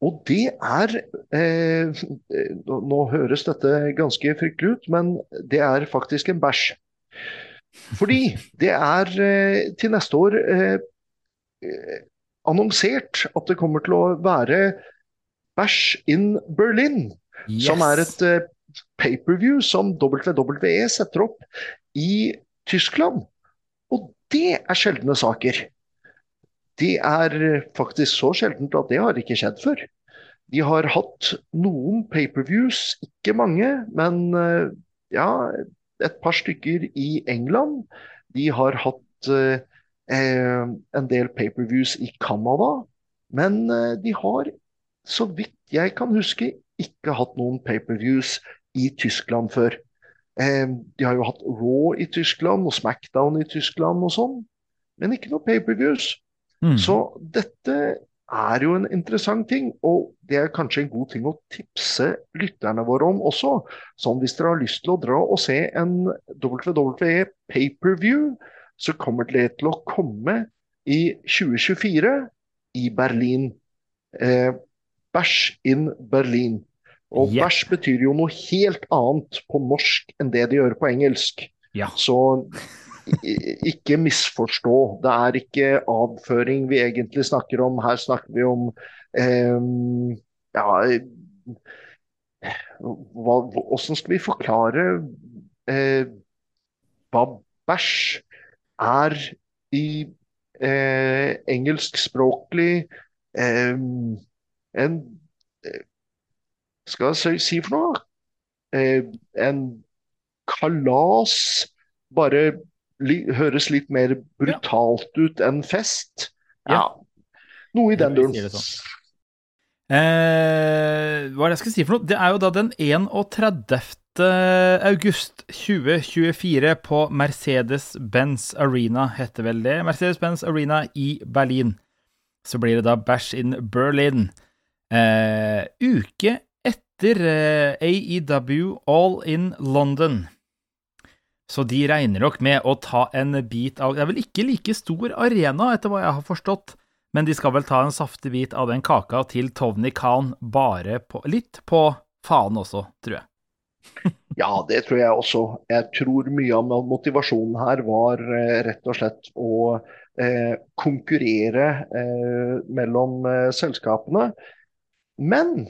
Og det er eh, nå, høres dette ganske fryktelig ut, men det er faktisk en bæsj. Fordi det er eh, til neste år eh, annonsert at det kommer til å være Bash in Berlin, yes. som er et eh, pay-per-view som WWE setter opp i Tyskland. Og det er sjeldne saker. Det er faktisk så sjeldent at det har ikke skjedd før. De har hatt noen pay-per-views, ikke mange, men uh, ja, et par stykker i England. De har hatt eh, en del pay-per-views i Canada. Men de har så vidt jeg kan huske, ikke hatt noen pay-per-views i Tyskland før. Eh, de har jo hatt Raw i Tyskland og Smackdown i Tyskland og sånn, men ikke noen pay-per-views. Mm. Så dette er jo en interessant ting, og det er kanskje en god ting å tipse lytterne våre om også. Sånn hvis dere har lyst til å dra og se en WWE pay-per-view, så kommer det til å komme i 2024 i Berlin. Eh, Bæsj in Berlin. Og yeah. bæsj betyr jo noe helt annet på norsk enn det de gjør på engelsk. Ja. Så ikke misforstå. Det er ikke avføring vi egentlig snakker om. Her snakker vi om eh, Ja hva, Hvordan skal vi forklare eh, hva bæsj er i eh, engelskspråklig eh, en Skal jeg si for noe? Eh, en kalas bare høres litt mer brutalt ut enn fest. Ja. Noe i den duren. Sånn. Eh, hva er det jeg skal si for noe? Det er jo da den 31. august 2024 på Mercedes-Benz Arena, heter vel det. Mercedes-Benz Arena i Berlin. Så blir det da Bash in Berlin. Eh, uke etter eh, AEW All in London. Så de regner nok med å ta en bit av Det er vel ikke like stor arena, etter hva jeg har forstått, men de skal vel ta en saftig bit av den kaka til Tony Khan, bare på, litt på faen også, tror jeg. ja, det tror jeg også. Jeg tror mye av motivasjonen her var uh, rett og slett å konkurrere mellom selskapene. Men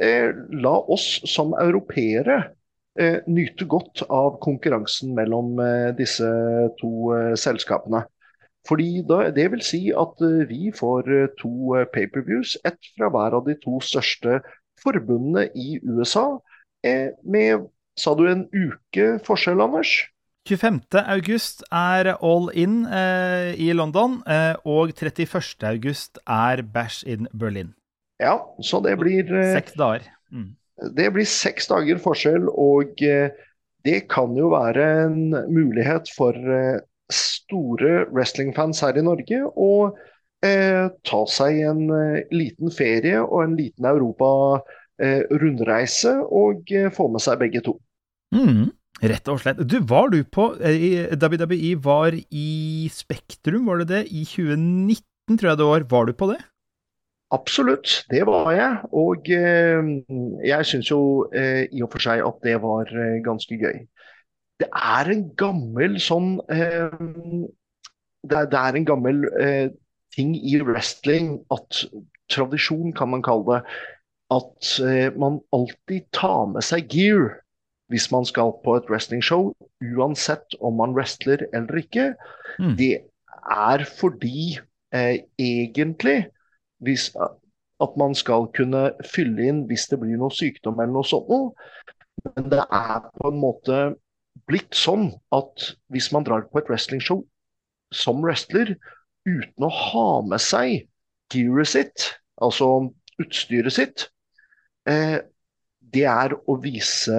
eh, la oss som europeere eh, nyte godt av konkurransen mellom eh, disse to eh, selskapene. Fordi da, Det vil si at eh, vi får eh, to pay-per-views, ett fra hver av de to største forbundene i USA, med sa du en uke forskjell, Anders? 25. august er All In eh, i London, eh, og 31. august er Bash in Berlin. Ja, så det blir eh, Seks dager. Mm. Det blir seks dager forskjell, og eh, det kan jo være en mulighet for eh, store wrestlingfans her i Norge å eh, ta seg en liten ferie og en liten Europa-rundreise og få med seg begge to. Mm. Rett og slett. Du, var du på WWE var i Spektrum, var det det? I 2019, tror jeg det var. Var du på det? Absolutt, det var jeg. Og eh, jeg syns jo eh, i og for seg at det var eh, ganske gøy. Det er en gammel sånn det, er, en gammel ting i wrestling at Tradisjon, kan man kalle det. At man alltid tar med seg gear hvis man skal på et wrestlingshow, uansett om man wrestler eller ikke. Mm. Det er fordi egentlig hvis, at man skal kunne fylle inn hvis det blir noe sykdom eller noe sånt. Men det er på en måte blitt sånn at hvis man drar på et wrestlingshow som wrestler uten å ha med seg gearet sitt, altså utstyret sitt, eh, det er å vise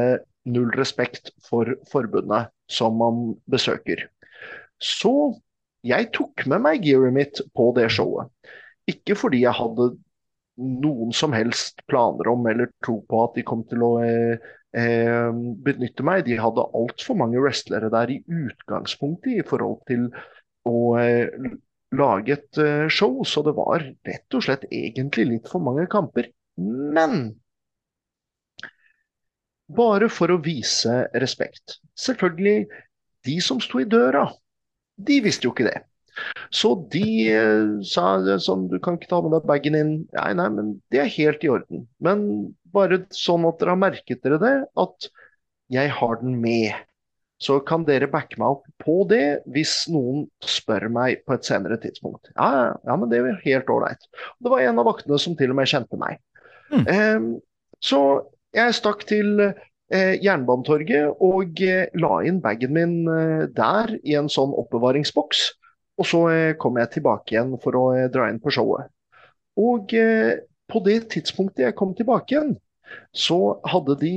null respekt for forbundet som man besøker. Så jeg tok med meg gearet mitt på det showet. Ikke fordi jeg hadde noen som helst planer om eller tro på at de kom til å eh, eh, benytte meg. De hadde altfor mange wrestlere der i utgangspunktet i forhold til å eh, lage et eh, show. Så det var rett og slett egentlig litt for mange kamper. Men bare for å vise respekt. Selvfølgelig, de som sto i døra, de visste jo ikke det. Så de eh, sa sånn, du kan ikke ta med deg bagen inn. Nei, nei, men det er helt i orden. Men bare sånn at dere har merket dere det, at jeg har den med. Så kan dere backe meg opp på det hvis noen spør meg på et senere tidspunkt. Ja, ja men det er helt ålreit. Det var en av vaktene som til og med kjente meg. Mm. Eh, så jeg stakk til eh, Jernbanetorget og eh, la inn bagen min eh, der i en sånn oppbevaringsboks. Og så eh, kom jeg tilbake igjen for å eh, dra inn på showet. Og eh, på det tidspunktet jeg kom tilbake igjen, så hadde de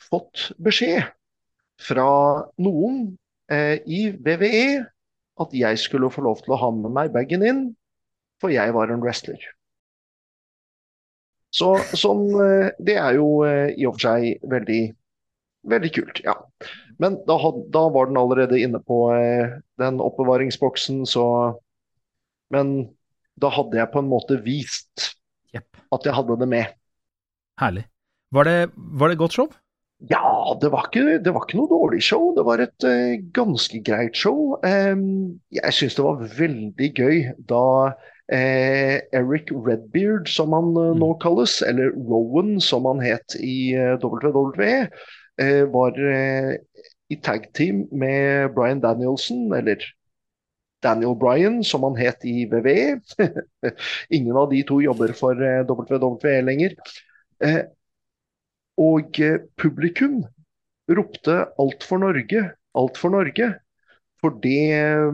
fått beskjed fra noen i VVE at jeg skulle få lov til å ha med meg bagen inn, for jeg var en wrestler. Så sånn, Det er jo i og for seg veldig, veldig kult. ja. Men da, had, da, var den allerede inne på eh, den oppbevaringsboksen, så Men da hadde jeg på en måte vist yep. at jeg hadde det med. Herlig. Var det, var det godt show? Ja, det var, ikke, det var ikke noe dårlig show. Det var et eh, ganske greit show. Um, jeg syns det var veldig gøy da eh, Eric Redbeard, som han eh, mm. nå kalles, eller Rowan, som han het i WWE, var i tag team med Brian Danielson, eller Daniel Bryan, som han het i WWE. Ingen av de to jobber for eh, WWE lenger. Eh, og eh, publikum ropte 'Alt for Norge', 'Alt for Norge'. For det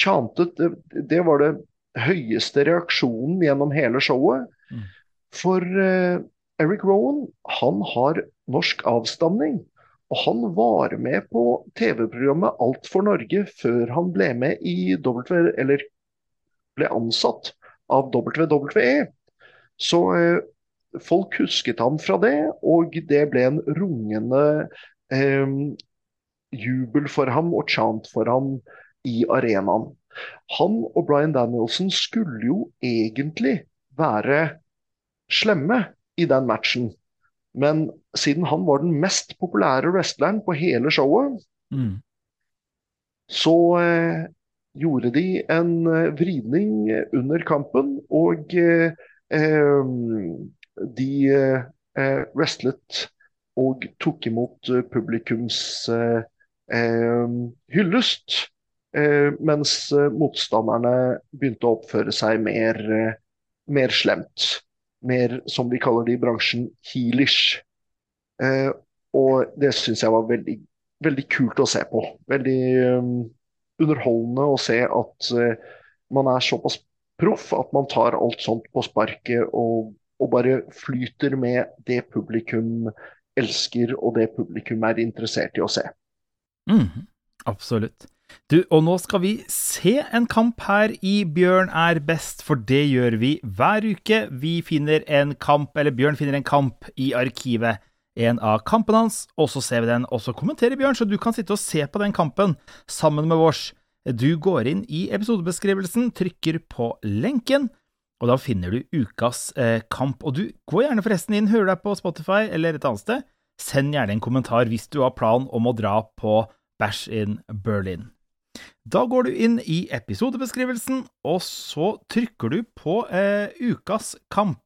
chantet Det var det høyeste reaksjonen gjennom hele showet. Mm. For Eric Rowan, han har norsk avstamning. Og han var med på TV-programmet Alt for Norge før han ble med i W, eller ble ansatt av WWE. Så eh, folk husket ham fra det, og det ble en rungende eh, jubel for ham og chant for ham i arenaen. Han og Brian Danielson skulle jo egentlig være slemme i den matchen. Men siden han var den mest populære wrestleren på hele showet, mm. så eh, gjorde de en eh, vridning under kampen, og eh, eh de eh, wrestlet og tok imot eh, publikums hyllest. mens motstanderne begynte å oppføre seg mer, mer slemt mer, som vi kaller det i bransjen, healish. Eh, og det syns jeg var veldig, veldig kult å se på. Veldig um, underholdende å se at uh, man er såpass proff at man tar alt sånt på sparket og, og, bare flyter med det publikum elsker og det publikum er interessert i å se. Mm, absolutt. Du, og nå skal vi se en kamp her i Bjørn er best, for det gjør vi hver uke. Vi finner en kamp, eller Bjørn finner en kamp i arkivet, en av kampene hans, og så ser vi den, og så kommenterer Bjørn, så du kan sitte og se på den kampen sammen med vårs. Du går inn i episodebeskrivelsen, trykker på lenken, og da finner du ukas eh, kamp. Og du går gjerne forresten inn, hører deg på Spotify eller et annet sted. Send gjerne en kommentar hvis du har plan om å dra på Bash in Berlin. Da går du inn i episodebeskrivelsen, og så trykker du på eh, ukas kamp.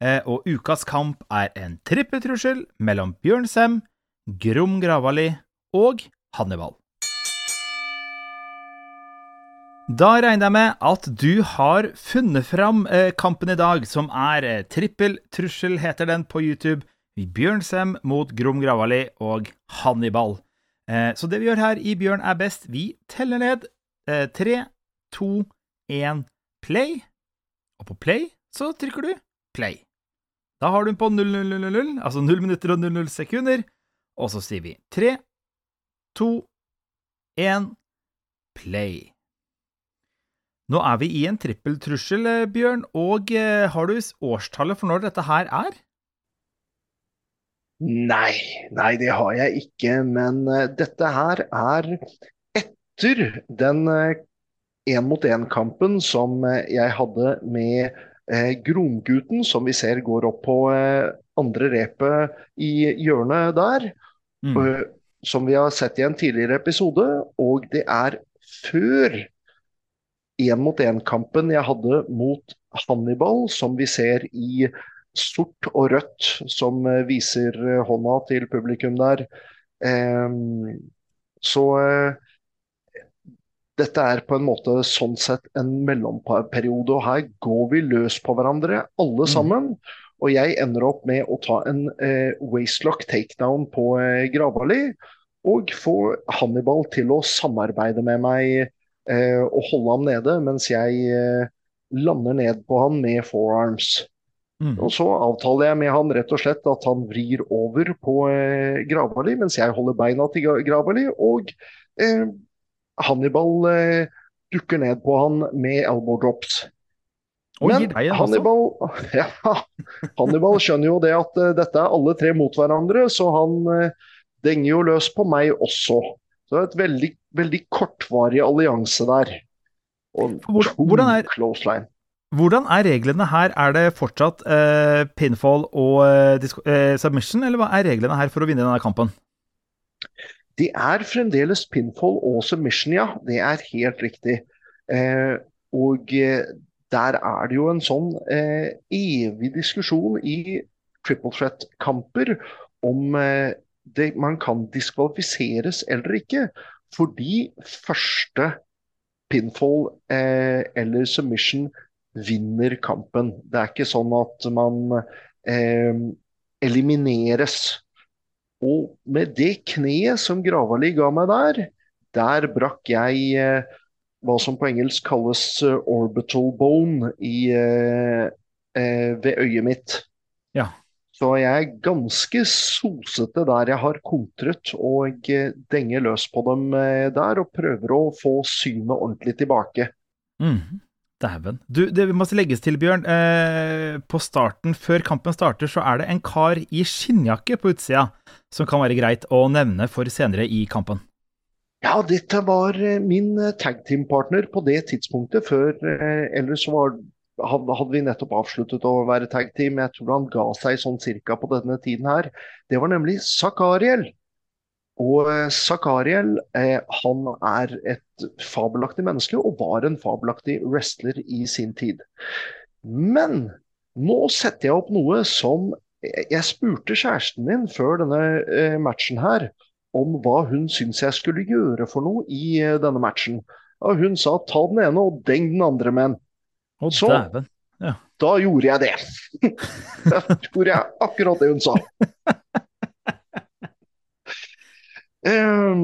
Eh, og ukas kamp er en trippeltrussel mellom Bjørn Sem, Grom Gravali og Hannibal. Da regner jeg med at du har funnet fram eh, kampen i dag, som er eh, trippeltrussel, heter den på YouTube. Bjørn Sem mot Grom Gravali og Hannibal. Eh, så det vi gjør her i Bjørn er best, vi teller ned. Eh, tre, to, én, play. Og på play så trykker du play. Da har du den på 0000, altså 0 minutter og 00 sekunder. Og så sier vi tre, to, én, play. Nå er vi i en trippeltrussel, eh, Bjørn, og har du årstallet for når dette her er? Nei, nei, det har jeg ikke. Men uh, dette her er etter den én-mot-én-kampen uh, som uh, jeg hadde med uh, Gromgutten, som vi ser går opp på andre repet i hjørnet der. Mm. som vi har sett i en tidligere episode. Og det er før én-mot-én-kampen jeg hadde mot Hannibal, som vi ser i sort og rødt som eh, viser eh, hånda til publikum der. Så eh, dette er på en måte sånn sett en mellomperiode, og her går vi løs på hverandre alle mm. sammen. Mm. Og jeg ender opp med å ta en eh, wastelock takedown på eh, Gravali. Og få Hannibal til å samarbeide med meg eh, og holde ham nede, mens jeg lander ned på han med forearms. Mm. Og Så avtaler jeg med han rett og slett at han vrir over på eh, Gravali, mens jeg holder beina til Gravali. Og eh, Hannibal eh, dukker ned på han med elbow drops. Men Hannibal, ja, Hannibal skjønner jo det at uh, dette er alle tre mot hverandre, så han uh, denger jo løs på meg også. Så det er et veldig, veldig kortvarig allianse der. Og hvordan er, close line. Hvordan er reglene her? Er det fortsatt eh, pinfall og eh, submission, eller hva er reglene her for å vinne denne kampen? Det er fremdeles pinfall og submission, ja. Det er helt riktig. Eh, og eh, der er det jo en sånn eh, evig diskusjon i triple threat-kamper om eh, det, man kan diskvalifiseres eller ikke. Fordi første pinfall eller submission vinner kampen. Det er ikke sånn at man eh, elimineres. Og med det kneet som Gravali ga meg der, der brakk jeg eh, hva som på engelsk kalles uh, orbital bone i, uh, uh, ved øyet mitt. Ja. Så jeg er ganske sosete der jeg har kontret og denger løs på dem der og prøver å få synet ordentlig tilbake. Mm. Dæven. Du, det må legges til, Bjørn. Eh, på starten, før kampen starter, så er det en kar i skinnjakke på utsida som kan være greit å nevne for senere i kampen. Ja, dette var eh, min eh, tag team-partner på det tidspunktet. Før eh, Ellers var, hadde vi nettopp avsluttet å være tagteam. Jeg tror han ga seg sånn cirka på denne tiden her. Det var nemlig Zakariel. Og eh, Zakariel eh, han er et fabelaktig menneske, og var en fabelaktig wrestler i sin tid. Men nå setter jeg opp noe som Jeg spurte kjæresten min før denne eh, matchen her om hva hun syntes jeg skulle gjøre for noe i denne matchen. Og hun sa ta den ene og deng den andre med en. Oh, Så ja. da gjorde jeg det. da gjorde jeg akkurat det hun sa. Eh,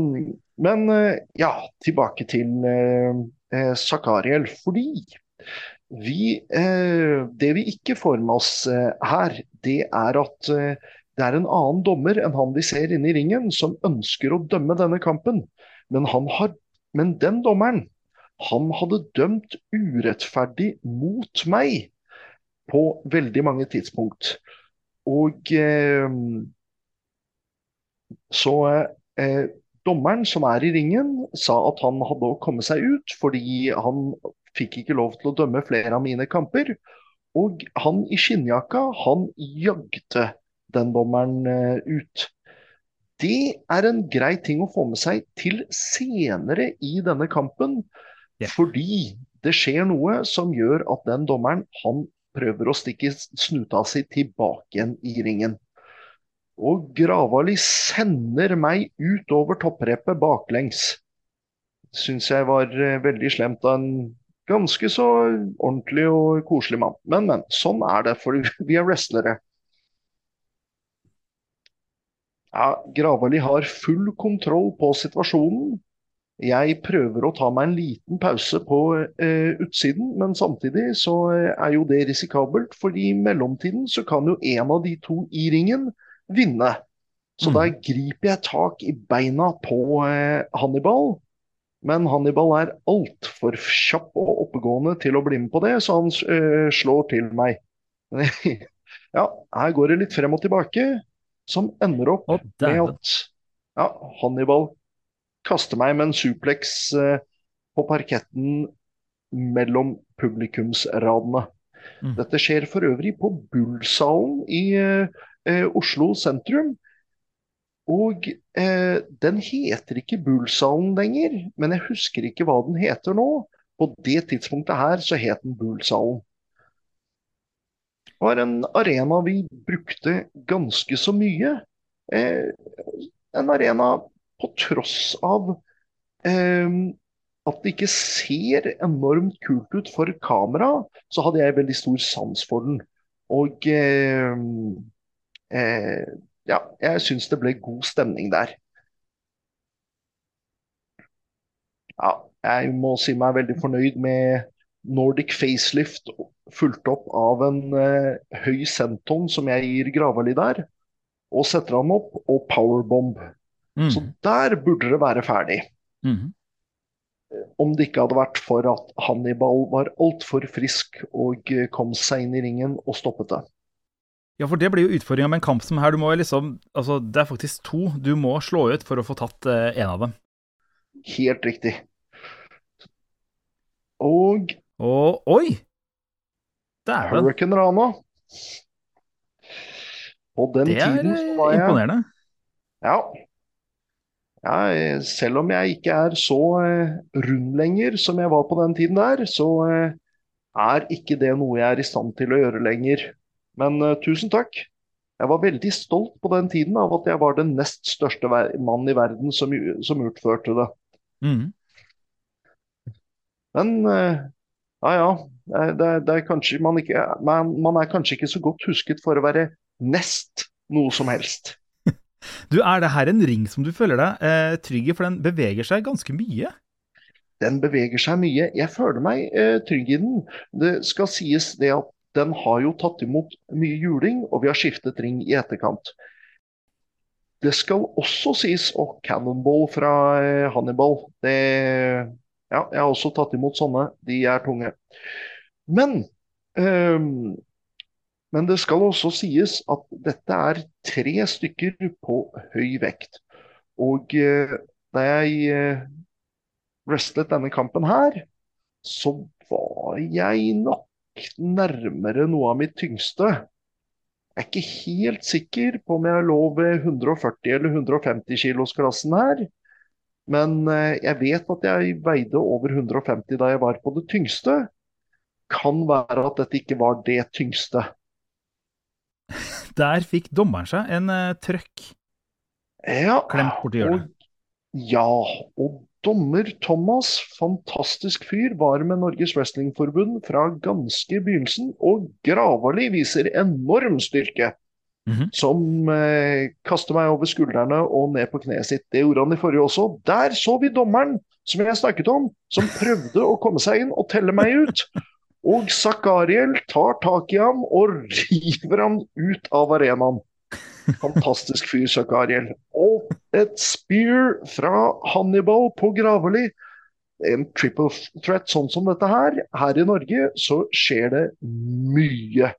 men eh, ja, tilbake til eh, eh, Fordi vi, det vi ikke får med oss her, det er at det er en annen dommer enn han vi ser inne i ringen, som ønsker å dømme denne kampen. Men, har, men den dommeren, han hadde dømt urettferdig mot meg på veldig mange tidspunkt. Og eh, så eh, dommeren som er i ringen, sa at han hadde å komme seg ut fordi han fikk ikke lov til å dømme flere av mine kamper. Og han i skinnjakka, han jagde den dommeren eh, ut. Det er en grei ting å få med seg til senere i denne kampen, Yeah. fordi det skjer noe som gjør at den dommeren han prøver å stikke snuta si tilbake igjen i ringen. Og Gravali sender meg utover topprepet baklengs. Syns jeg var eh, veldig slemt av en ganske så ordentlig og koselig mann. Men, men. Sånn er det, for vi er wrestlere. Ja, Gravali har full kontroll på situasjonen. Jeg prøver å ta meg en liten pause på eh, utsiden, men samtidig så eh, er jo det risikabelt, fordi i mellomtiden så kan jo en av de to i ringen vinne. Så Mm. da griper jeg tak i beina på eh, Hannibal, men Hannibal er altfor kjapp og oppegående til å bli med på det, så han eh, slår til meg. ja, her går det litt frem og tilbake, som ender opp oh, med at ja, Hannibal kaster meg med en suplex eh, på parketten mellom publikumsradene. Mm. Dette skjer for øvrig på Bullsalen i eh, Oslo sentrum. Og eh, den heter ikke Bullsalen lenger, men jeg husker ikke hva den heter nå. På det tidspunktet her så het den Bullsalen. Det var en arena vi brukte ganske så mye. Eh, en arena på tross av eh, at det ikke ser enormt kult ut for kamera, så hadde jeg veldig stor sans for den. Og eh, ja, jeg syns det ble god stemning der. Ja, jeg må si meg veldig fornøyd med Nordic facelift fulgt opp av en eh, høy senton som jeg gir Gravali der, og setter han opp, og powerbomb. Så Mm. der burde det være ferdig. Mm. Om det ikke hadde vært for at Hannibal var altfor frisk og eh, kom seg inn i ringen og stoppet det. Ja, for det blir jo utfordringa med en kamp som her. Du må liksom Altså, det er faktisk to du må slå ut for å få tatt eh, en av dem. Helt riktig. Og Og oi! Dæven. Hurricane Rana. På den Det er tiden så var jeg imponerende. Ja. ja. Selv om jeg ikke er så eh, rund lenger som jeg var på den tiden der, så eh, er ikke det noe jeg er i stand til å gjøre lenger. Men uh, tusen takk. Jeg var veldig stolt på den tiden av at jeg var den nest største mann i verden som, som utførte det. Mm. Men uh, ja ja, det, det er kanskje man, ikke, man, man er kanskje ikke så godt husket for å være nest noe som helst. Du, er det her en ring som du føler deg eh, trygg i, for den beveger seg ganske mye? Den beveger seg mye. Jeg føler meg eh, trygg i den. Det skal sies det at den har jo tatt imot mye juling, og vi har skiftet ring i etterkant. Det skal også sies Og Cannonball fra eh, Hannibal. Det, ja, jeg har også tatt imot sånne. De er tunge. Men um, men det skal også sies at dette er tre stykker på høy vekt. Og uh, da jeg uh, wrestlet denne kampen her, så var jeg nok nærmere noe av mitt tyngste. Jeg er ikke helt sikker på om jeg lå ved 140 eller 150 kilosklassen her. Men eh, jeg vet at jeg veide over 150 da jeg var på det tyngste. Kan være at dette ikke var det tyngste. Der fikk dommeren seg en uh, trøkk Ja, klemt borti hjørnet. Og, ja, og dommer Thomas, fantastisk fyr, var med Norges Wrestlingforbund fra ganske begynnelsen, og Gravali viser enorm styrke. Mhm. som eh, kaster meg over skuldrene og ned på kneet sitt. Det gjorde han i forrige også. Der så vi dommeren som jeg snakket om, som prøvde å komme seg inn og telle meg ut. Og Zakariel tar tak i ham og river ham ut av arenaen. Fantastisk fyr, Zakariel. Og et spear fra Hannibal på Graveli. En triple threat sånn som dette her. Her i Norge så skjer det mye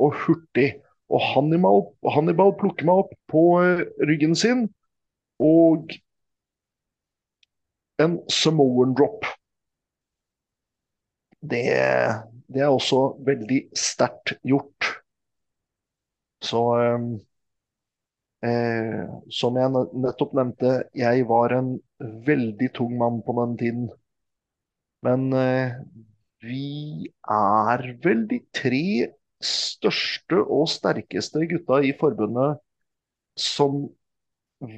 og hurtig. Og Hannibal, Hannibal plukker meg opp på eh, ryggen sin, og en Samoan drop. Det, det er også veldig sterkt gjort. Så eh, eh, Som jeg nettopp nevnte, jeg var en veldig tung mann på den tiden. Men eh, vi er vel de tre største og sterkeste gutta i forbundet som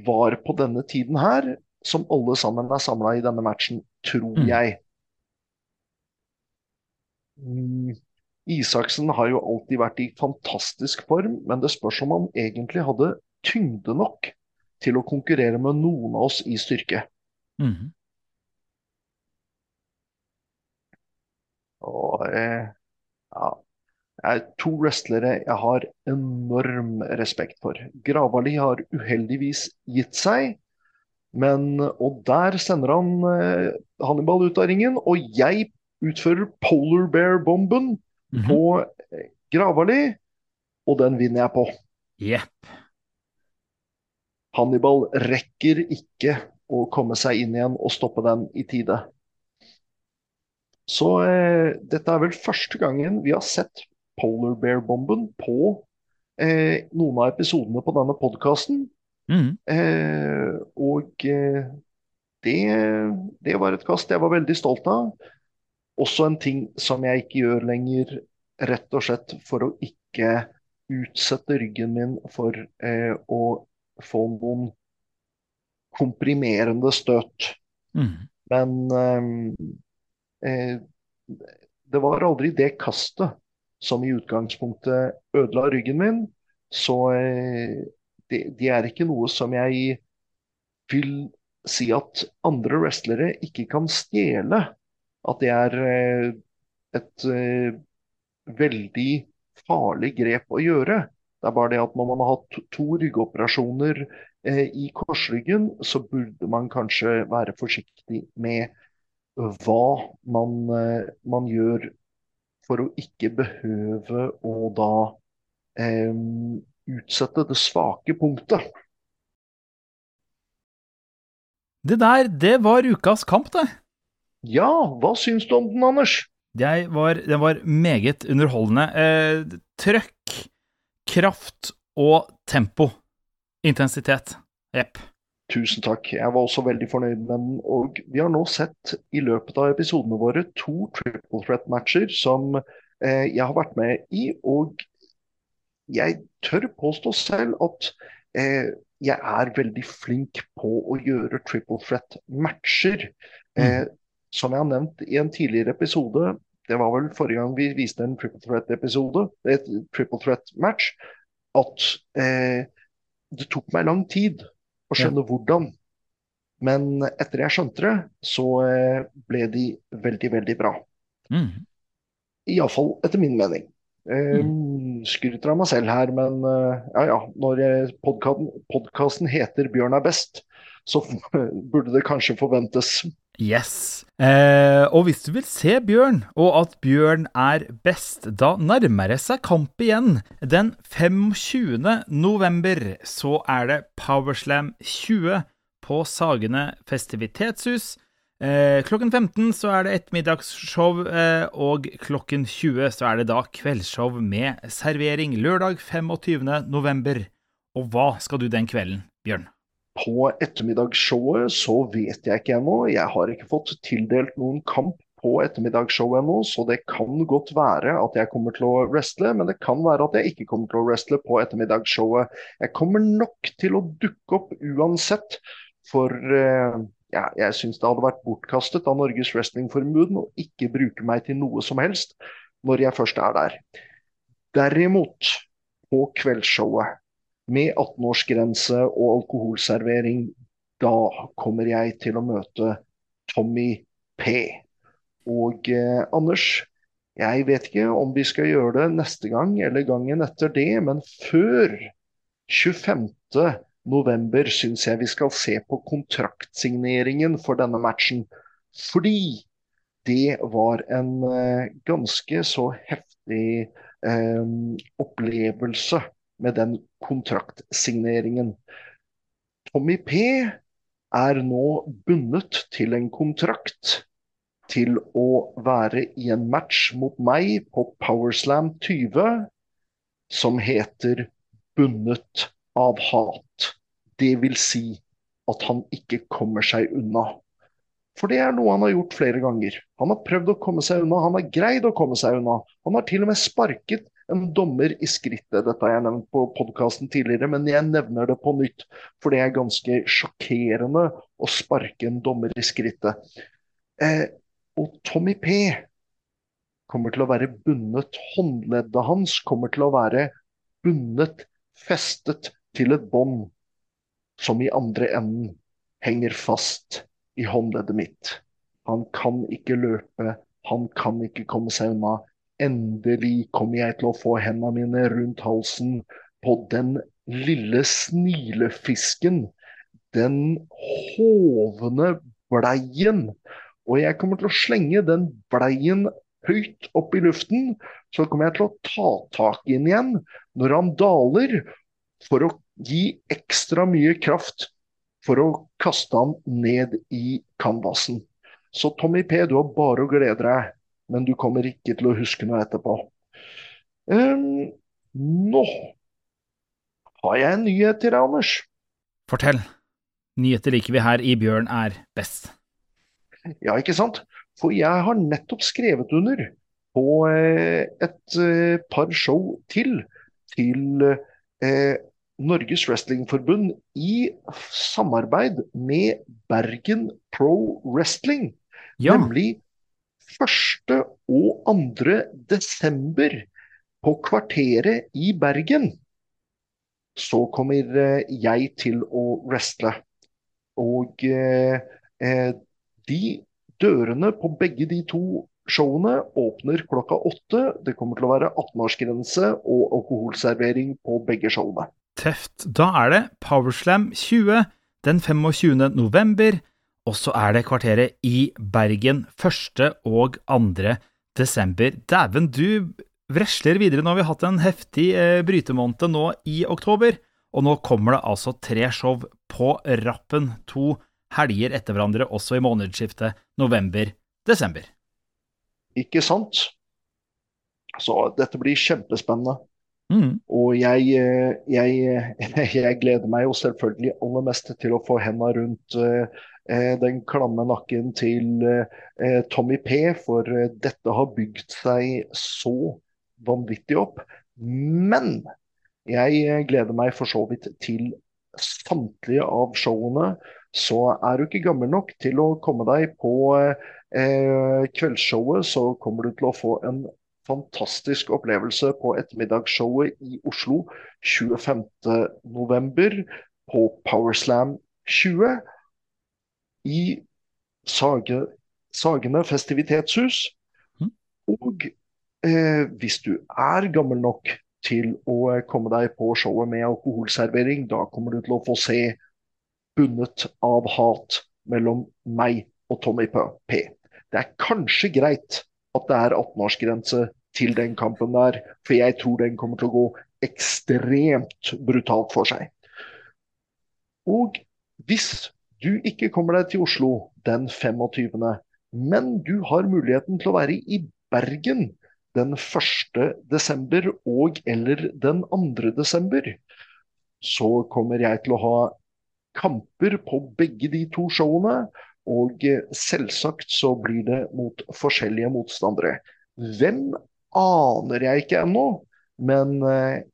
var på denne tiden her, som alle sammen er samla i denne matchen, tror Mm. jeg. Mm, Isaksen har jo alltid vært i fantastisk form, men det spørs om han egentlig hadde tyngde nok til å konkurrere med noen av oss i styrke. Mhm. Og eh, ja, er to wrestlere jeg har enorm respekt for. Gravali har uheldigvis gitt seg, men Og der sender han eh, Hannibal ut av ringen, og jeg utfører polar bear-bomben Mhm. på eh, Gravali, og den vinner jeg på. Jepp. Hannibal rekker ikke å komme seg inn igjen og stoppe den i tide. Så eh, dette er vel første gangen vi har sett Polar Bear-bomben på eh, noen av episodene på denne podkasten. Mm. Eh, og eh, det, det var et kast jeg var veldig stolt av. Også en ting som jeg ikke gjør lenger, rett og slett for å ikke utsette ryggen min for eh, å få noen komprimerende støt. Mm. Men eh, eh, det var aldri det kastet som i utgangspunktet ødela ryggen min. Så eh, det, det er ikke noe som jeg vil si at andre wrestlere ikke kan stjele. At det er eh, et eh, veldig farlig grep å gjøre. Det er bare det at når man har hatt to- ryggoperasjoner eh, i korsryggen, så burde man kanskje være forsiktig med hva man, eh, man gjør for å ikke behøve å da eh, utsette det svake punktet. Det der, det var ukas kamp, det. Ja, hva syns du om den, Anders? Var, den var meget underholdende. Eh, trøkk, kraft og tempo. Intensitet. Jepp. Tusen takk. Jeg var også veldig fornøyd med den. Og vi har nå sett i løpet av episodene våre to triple threat-matcher som eh, jeg har vært med i. Og jeg tør påstå selv at eh, jeg er veldig flink på å gjøre triple threat-matcher. Eh, som jeg har nevnt i en tidligere episode, det var vel forrige gang vi viste en triple threat-episode, et triple threat-match, at eh, det tok meg lang tid å skjønne hvordan. Men etter jeg skjønte det, så eh, ble de veldig, veldig bra. Mm. Iallfall etter min mening. Eh, skryter av meg selv her, men eh, ja ja. Når eh, podkasten heter 'Bjørn er best', så burde det kanskje forventes. Yes. Eh, og hvis du vil se Bjørn, og at Bjørn er best, da nærmer det seg kamp igjen. Den 25. november så er det Powerslam 20 på Sagene festivitetshus. Eh, klokken 15 så er det ettermiddagsshow, eh, og klokken 20 så er det da kveldsshow med servering lørdag 25. november. Og hva skal du den kvelden, Bjørn? På ettermiddagsshowet så vet jeg ikke ennå. Jeg har ikke fått tildelt noen kamp på ettermiddagsshowet ennå, så det kan godt være at jeg kommer til å wrestle, men det kan være at jeg ikke kommer til å wrestle på ettermiddagsshowet. Jeg kommer nok til å dukke opp uansett, for eh, ja, jeg syns det hadde vært bortkastet av Norges Wrestlingforbund å ikke bruke meg til noe som helst når jeg først er der. Derimot, på kveldsshowet med 18-årsgrense og alkoholservering, da kommer jeg til å møte Tommy P. Og eh, Anders, jeg vet ikke om vi skal gjøre det neste gang eller gangen etter det, men før 25. november syns jeg vi skal se på kontraktsigneringen for denne matchen. Fordi det var en eh, ganske så heftig eh, opplevelse med den kontraktsigneringen. Tommy P er nå bundet til en kontrakt til å være i en match mot meg på Powerslam 20 som heter 'bundet av hat'. Det vil si at han ikke kommer seg unna. For det er noe han har gjort flere ganger. Han har prøvd å komme seg unna, han har greid å komme seg unna. Han har til og med sparket en dommer i skrittet. Dette har jeg nevnt på podkasten tidligere, men jeg nevner det på nytt. For det er ganske sjokkerende å sparke en dommer i skrittet. Eh, og Tommy P kommer til å være bundet. Håndleddet hans kommer til å være bundet, festet til et bånd som i andre enden henger fast i håndleddet mitt. Han kan ikke løpe, han kan ikke komme seg unna. Endelig kommer jeg til å få hendene mine rundt halsen på den lille snilefisken. Den hovne bleien. Og jeg kommer til å slenge den bleien høyt opp i luften. Så kommer jeg til å ta tak i den igjen når han daler, for å gi ekstra mye kraft for å kaste han ned i canvasen. Så Tommy P, du har bare å glede deg, men du kommer ikke til å huske noe etterpå. Um, nå har jeg en nyhet til deg, Anders. Fortell. Nyheter liker vi her i Bjørn er best. Ja, ikke sant? For jeg har nettopp skrevet under på eh, et eh, par show til til eh, Norges Wrestlingforbund i samarbeid med Bergen Pro Wrestling. Ja. Nemlig 1. og 2. desember på Kvarteret i Bergen. Så kommer eh, jeg til å wrestle. Og eh, eh, de dørene på begge de to showene åpner klokka åtte. Det kommer til å være 18-årsgrense og alkoholservering på begge showene. Tøft. Da er det Powerslam 20 den 25. november, og så er det kvarteret i Bergen 1. og 2. desember. Dæven, du vresler videre. Nå har vi hatt en heftig eh, brytemåned nå i oktober, og nå kommer det altså tre show på rappen. To helger etter hverandre, også i månedsskiftet november-desember. Ikke sant? Så dette blir kjempespennende. Mm. Og jeg, eh, jeg, jeg, gleder meg jo selvfølgelig aller mest til å få henda rundt eh, den klamme nakken til eh, Tommy P, for eh, dette har bygd seg så vanvittig opp. Men jeg eh, gleder meg for så vidt til samtlige av showene. Så er du ikke gammel nok til å komme deg på eh, kveldsshowet, så kommer du til å få en fantastisk opplevelse på ettermiddagsshowet i Oslo 25.11. på Powerslam 20 i Sage, Sagene festivitetshus. Mm. Og eh, hvis du er gammel nok til å komme deg på showet med alkoholservering, da kommer du til å få se bundet av hat mellom meg og Tommy P. Det er kanskje greit at det er 18-årsgrense til den kampen der. For jeg tror den kommer til å gå ekstremt brutalt for seg. Og hvis du ikke kommer deg til Oslo den 25., men du har muligheten til å være i Bergen den 1. desember og eller den 2. desember, så kommer jeg til å ha kamper på begge de to showene. Og selvsagt så blir det mot forskjellige motstandere. Hvem aner jeg ikke ennå, men eh,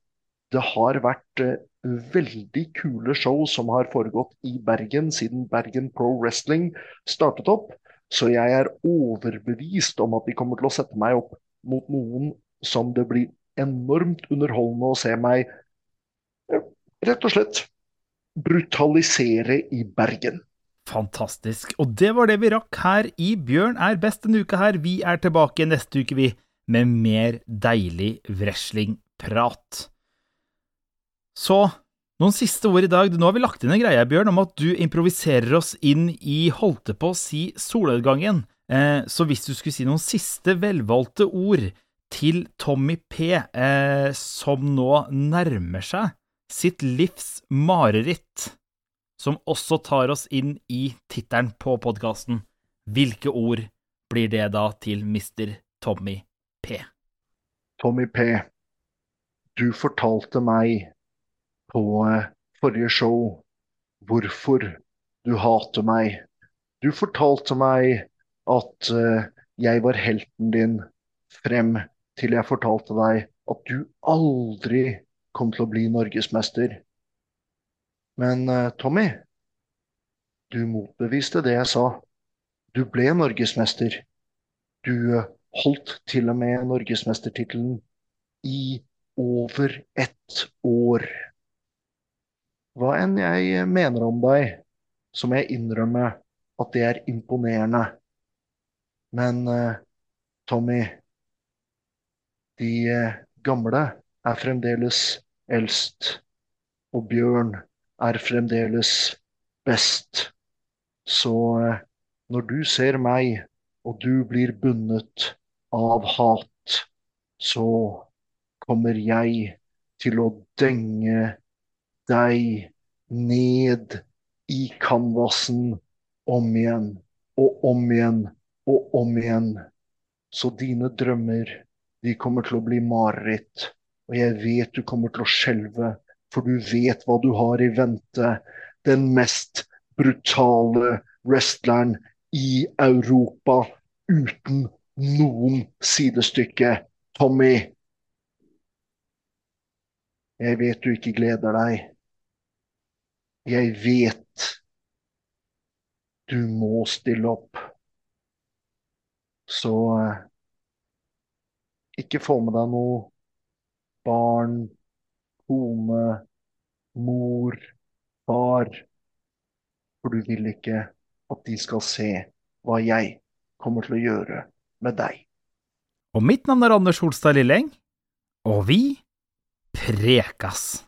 det har vært eh, veldig kule show som har foregått i Bergen siden Bergen Pro Wrestling startet opp. Så jeg er overbevist om at de kommer til å sette meg opp mot noen som det blir enormt underholdende å se meg rett og slett brutalisere i Bergen. Fantastisk. Og det var det vi rakk her i Bjørn er best denne uka her. Vi er tilbake neste uke, vi, med mer deilig wrestlingprat. Så noen siste ord i dag. Nå har vi lagt inn en greie, Bjørn, om at du improviserer oss inn i holdt på å si solnedgangen. Eh, så hvis du skulle si noen siste velvalgte ord til Tommy P, eh, som nå nærmer seg sitt livs mareritt, som også tar oss inn i tittelen på podkasten. Hvilke ord blir det da til Mr. Tommy P? Tommy P, du fortalte meg på eh, forrige show hvorfor du hater meg. Du fortalte meg at uh, jeg var helten din frem til jeg fortalte deg at du aldri kom til å bli norgesmester. Men uh, Tommy, du motbeviste det jeg sa. Du ble norgesmester. Du holdt til og med norgesmestertittelen i over ett år. Hva enn jeg mener om deg, så må jeg innrømme at det er imponerende. Men uh, Tommy, de uh, gamle er fremdeles eldst, og Bjørn er fremdeles best. Så når du ser meg, og du blir bundet av hat, så kommer jeg til å denge deg ned i canvasen om igjen og om igjen og om igjen. Så dine drømmer, de kommer til å bli mareritt. Og jeg vet du kommer til å skjelve, for du vet hva du har i vente. Den mest brutale wrestleren i Europa uten noen sidestykke. Tommy. Jeg vet du ikke gleder deg. Jeg vet du må stille opp. Så eh, ikke få med deg noe barn, kone, mor, far. For du vil ikke at de skal se hva jeg kommer til å gjøre med deg. Og mitt navn er Anders Holstad Lilleng, og vi prekas.